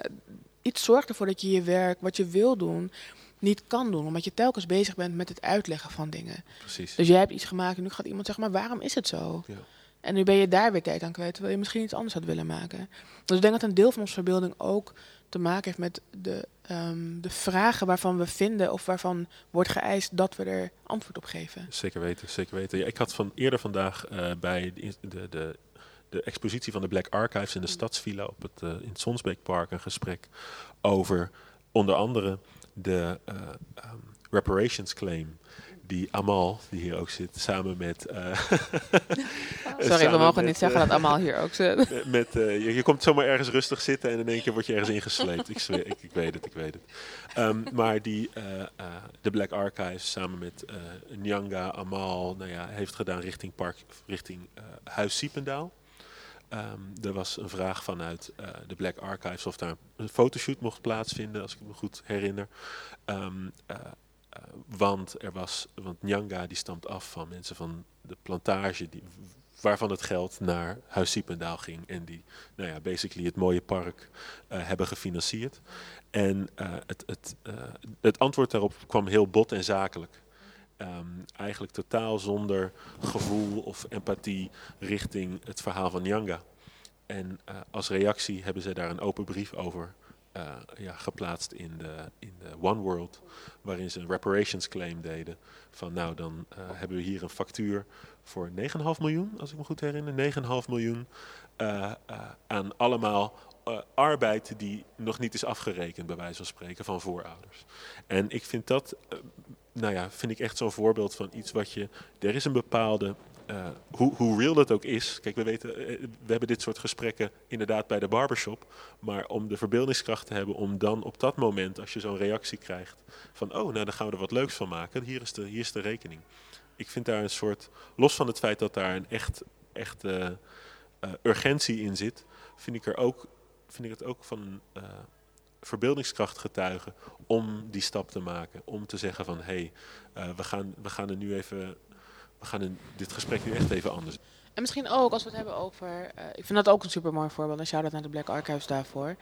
Iets zorgt ervoor dat je je werk, wat je wil doen, niet kan doen. Omdat je telkens bezig bent met het uitleggen van dingen. precies. Dus jij hebt iets gemaakt en nu gaat iemand zeggen, maar waarom is het zo? Ja. En nu ben je daar weer tijd aan kwijt, terwijl je misschien iets anders had willen maken. Dus ik denk dat een deel van onze verbeelding ook te maken heeft met de, um, de vragen waarvan we vinden of waarvan wordt geëist dat we er antwoord op geven. Zeker weten, zeker weten. Ja, ik had van eerder vandaag uh, bij de, de, de, de, expositie van de Black Archives in de Stadsvilla op het, uh, in het Sonsbeekpark een gesprek over onder andere de uh, um, reparations claim die Amal, die hier ook zit, samen met... Uh, Sorry, we mogen met, niet zeggen dat Amal hier ook zit. Met, uh, je, je, komt zomaar ergens rustig zitten en in één keer word je ergens ingesleept. ik, zweer, ik, ik, weet het, ik weet het. Um, maar die uh, de Black Archives samen met Nyanga, Amal, nou ja, heeft gedaan richting, park, richting Huis Siependaal. Um, er was een vraag vanuit de Black Archives of daar een fotoshoot mocht plaatsvinden, als ik me goed herinner. Um, want er was, want Nyanga die stamt af van mensen van de plantage, die, waarvan het geld naar Huis Siependaal ging. En die, nou ja, basically het mooie park eh, hebben gefinancierd. En eh, het, het, eh, het antwoord daarop kwam heel bot en zakelijk. Ehm, eigenlijk totaal zonder gevoel of empathie richting het verhaal van Nyanga. En eh, als reactie hebben ze daar een open brief over eh, ja, geplaatst in de, in de One World, waarin ze een reparations claim deden. Van nou, dan eh, hebben we hier een factuur voor 9,5 miljoen, als ik me goed herinner. 9,5 miljoen aan allemaal arbeid die nog niet is afgerekend, bij wijze van spreken, van voorouders. En ik vind dat, nou ja, vind ik echt zo'n voorbeeld van iets wat je, er is een bepaalde eh, hoe, hoe real dat ook is. Kijk, we weten, eh, we hebben dit soort gesprekken inderdaad bij de barbershop. Maar om de verbeeldingskracht te hebben om dan op dat moment, als je zo'n reactie krijgt, van oh, nou dan gaan we er wat leuks van maken. Hier is de, hier is de rekening. Ik vind daar een soort, los van het feit dat daar een echt, echt eh, urgentie in zit, vind ik, er ook, vind ik het ook van verbeeldingskracht getuigen om die stap te maken. Om te zeggen van hé, hey, we, gaan, we gaan er nu even we gaan dit gesprek nu echt even anders. En misschien ook als we het hebben over. eh, ik vind dat ook een super mooi voorbeeld. En shout out naar de Black Archives daarvoor.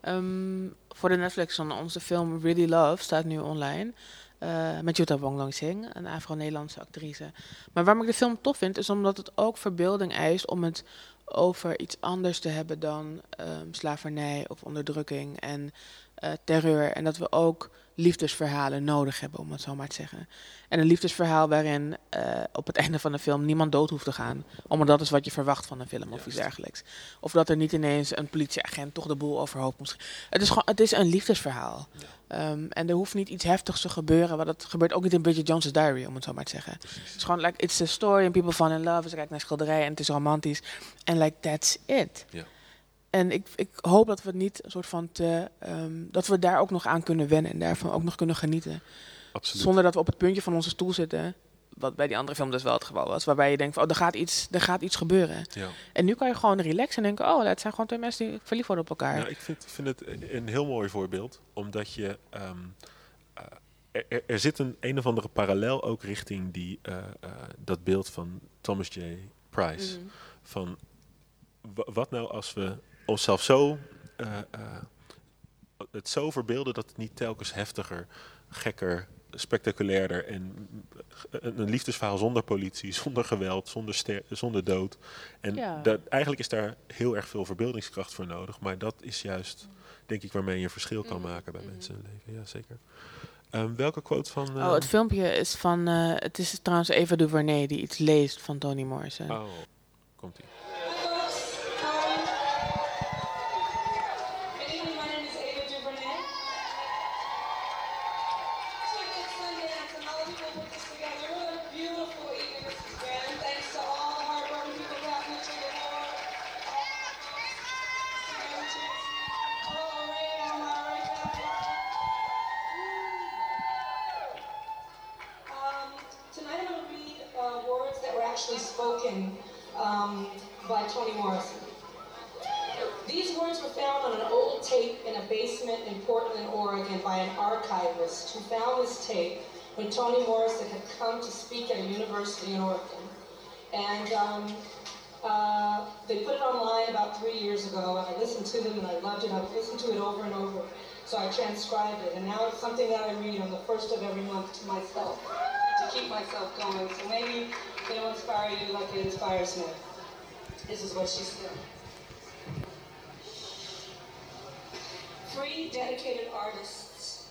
Ehm, voor de Netflix van onze film Really Love staat nu online. eh, met Jutta Bonglong Singh, een Afro-Nederlandse actrice. Maar waarom ik de film tof vind, is omdat het ook verbeelding eist om het over iets anders te hebben dan ehm, slavernij of onderdrukking en eh, terreur. En dat we ook liefdesverhalen nodig hebben, om het zo maar te zeggen. En een liefdesverhaal waarin eh, op het einde van de film niemand dood hoeft te gaan. Omdat dat is wat je verwacht van een film of iets dergelijks. Of dat er niet ineens een politieagent toch de boel overhoop moet. Het is gewoon, het is een liefdesverhaal. Ehm, en er hoeft niet iets heftigs te gebeuren. Want dat gebeurt ook niet in Bridget Jones's Diary, om het zo maar te zeggen. Het is gewoon like, it's a story and people fall in love. Ze kijkt naar schilderijen en het is romantisch. En like, that's it. Ja. En ik, ik hoop dat we het niet een soort van te, ehm, dat we daar ook nog aan kunnen wennen en daarvan ook nog kunnen genieten. Absoluut. Zonder dat we op het puntje van onze stoel zitten. Wat bij die andere film dus wel het geval was. Waarbij je denkt, van, oh, er gaat iets, er gaat iets gebeuren. Ja. En nu kan je gewoon relaxen en denken, oh, het zijn gewoon twee mensen die verliefd worden op elkaar. Nou, ik vind, vind het een heel mooi voorbeeld, omdat je. ehm, eh, er, zit een een of andere parallel ook richting die, eh, eh, dat beeld van Thomas J. Price. Mhm. Van wa- wat nou als we onszelf zo. eh, eh, het zo verbeelden dat het niet telkens heftiger, gekker, spectaculairder en een een liefdesverhaal zonder politie, zonder geweld, zonder, zonder dood. En Ja. dat, eigenlijk is daar heel erg veel verbeeldingskracht voor nodig. Maar dat is juist, denk ik, waarmee je een verschil kan maken bij mensen in hun leven. Ja, zeker. Ehm, welke quote van... eh, Oh, het filmpje is van, eh, het is trouwens Eva DuVernay die iets leest van Toni Morrison. Oh, komt um, by Toni Morrison. These words were found on an old tape in a basement in Portland, Oregon by an archivist who found this tape when Toni Morrison had come to speak at a university in Oregon. And um, uh, they put it online about three years ago, and I listened to them and I loved it. I've listened to it over and over, so I transcribed it. And now it's something that I read on the first of every month to myself to keep myself going. So maybe it'll inspire you like it inspires me. This is what she said. Three dedicated artists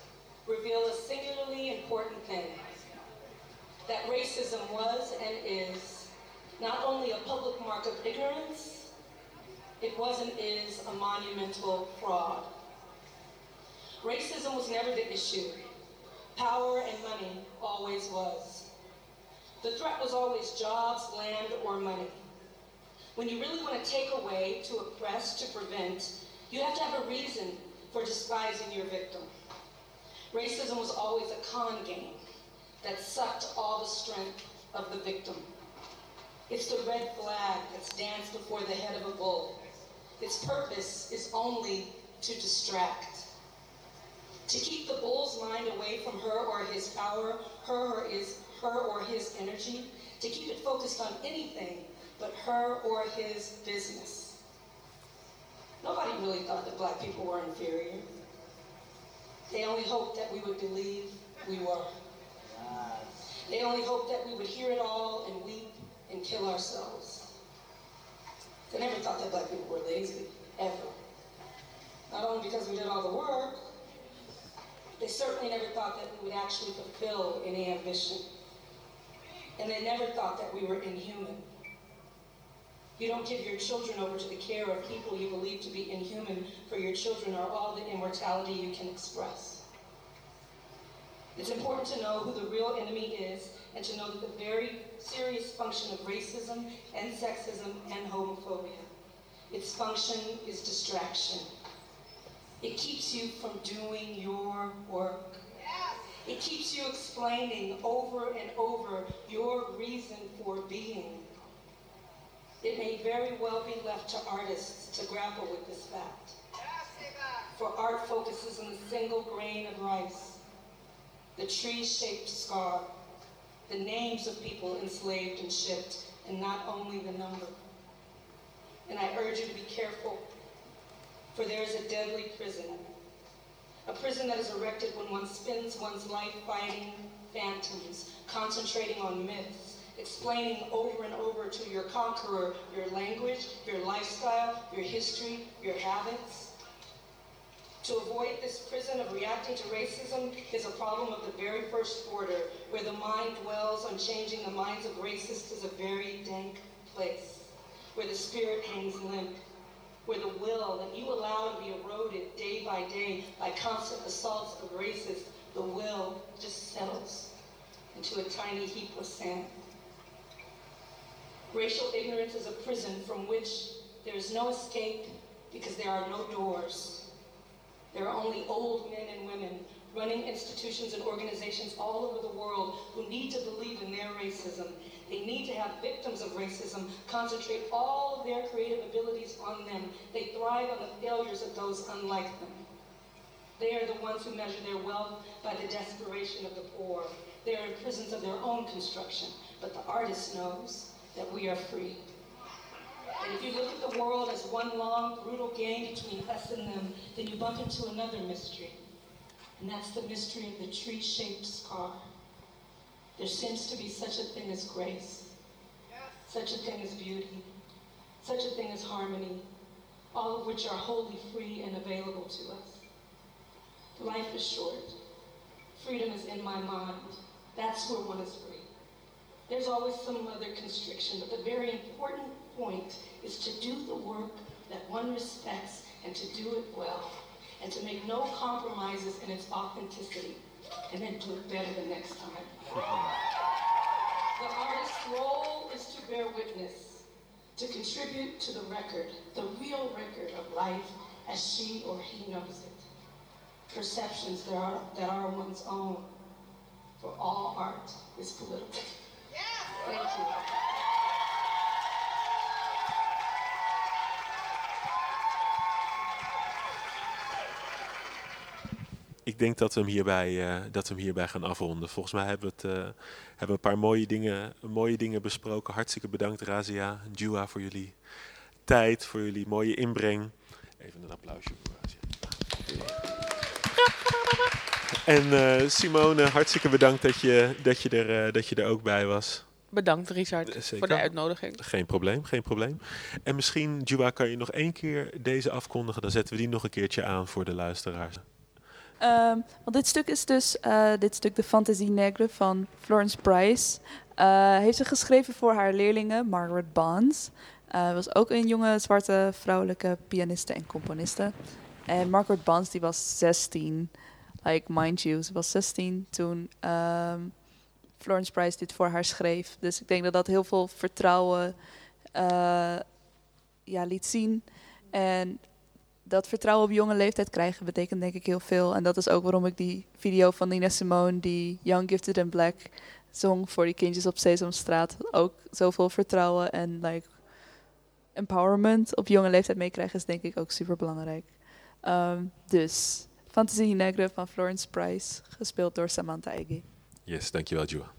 reveal a singularly important thing that racism was and is not only a public mark of ignorance, it was and is a monumental fraud. Racism was never the issue. Power and money always was. The threat was always jobs, land, or money. When you really want to take away, to oppress, to prevent, you have to have a reason for despising your victim. Racism was always a con game that sucked all the strength of the victim. It's the red flag that's danced before the head of a bull. Its purpose is only to distract. To keep the bull's mind away from her or his power, her or his, her or his energy, to keep it focused on anything but her or his business. Nobody really thought that black people were inferior. They only hoped that we would believe we were. They only hoped that we would hear it all and weep and kill ourselves. They never thought that black people were lazy, ever. Not only because we did all the work, they certainly never thought that we would actually fulfill any ambition. And they never thought that we were inhuman. You don't give your children over to the care of people you believe to be inhuman, for your children are all the immortality you can express. It's important to know who the real enemy is and to know that the very serious function of racism and sexism and homophobia. Its function is distraction. It keeps you from doing your work. It keeps you explaining over and over your reason for being. It may very well be left to artists to grapple with this fact. For art focuses on the single grain of rice, the tree-shaped scar, the names of people enslaved and shipped, and not only the number. And I urge you to be careful, for there is a deadly prison. A prison that is erected when one spends one's life fighting phantoms, concentrating on myths, explaining over and over to your conqueror your language, your lifestyle, your history, your habits. To avoid this prison of reacting to racism is a problem of the very first order, where the mind dwells on changing the minds of racists is a very dank place, where the spirit hangs limp, where the will that you allow to be eroded day by day by constant assaults of racists, the will just settles into a tiny heap of sand. Racial ignorance is a prison from which there is no escape because there are no doors. There are only old men and women running institutions and organizations all over the world who need to believe in their racism. They need to have victims of racism concentrate all of their creative abilities on them. They thrive on the failures of those unlike them. They are the ones who measure their wealth by the desperation of the poor. They are in prisons of their own construction. But the artist knows that we are free. And if you look at the world as one long, brutal game between us and them, then you bump into another mystery. And that's the mystery of the tree-shaped scar. There seems to be such a thing as grace, such a thing as beauty, such a thing as harmony, all of which are wholly free and available to us. Life is short. Freedom is in my mind. That's where one is free. There's always some other constriction, but the very important point is to do the work that one respects and to do it well, and to make no compromises in its authenticity, and then do it better the next time. The artist's role is to bear witness, to contribute to the record, the real record of life as she or he knows it. Perceptions that are, that are one's own, for all art is political. Ik denk dat we hem hierbij, eh, dat we hem hierbij gaan afronden. Volgens mij hebben we, het, eh, hebben we een paar mooie dingen, mooie dingen besproken. Hartstikke bedankt Razia Jua voor jullie tijd, voor jullie mooie inbreng. Even een applausje voor Razia. En eh, Simone, hartstikke bedankt dat je, dat je, er, dat je er ook bij was. Bedankt Richard Zeker. voor de uitnodiging. Geen probleem, geen probleem. En misschien, Jua, kan je nog één keer deze afkondigen? Dan zetten we die nog een keertje aan voor de luisteraars. Ehm, want dit stuk is dus eh, dit stuk de Fantasie Negre van Florence Price. Eh, heeft ze geschreven voor haar leerlingen Margaret Barnes. Uh, was ook een jonge zwarte vrouwelijke pianiste en componiste. En Margaret Barnes die was 16. Like mind you, ze was 16 toen ehm, Florence Price dit voor haar schreef. Dus ik denk dat dat heel veel vertrouwen eh, ja, liet zien. En dat vertrouwen op jonge leeftijd krijgen betekent denk ik heel veel. En dat is ook waarom ik die video van Nina Simone, die Young, Gifted and Black zong voor die kindjes op Sesamstraat, ook zoveel vertrouwen en like, empowerment op jonge leeftijd meekrijgen is denk ik ook super belangrijk. dus Fantasy Negre van Florence Price, gespeeld door Samantha Eggy. Yes, dankjewel, Jua.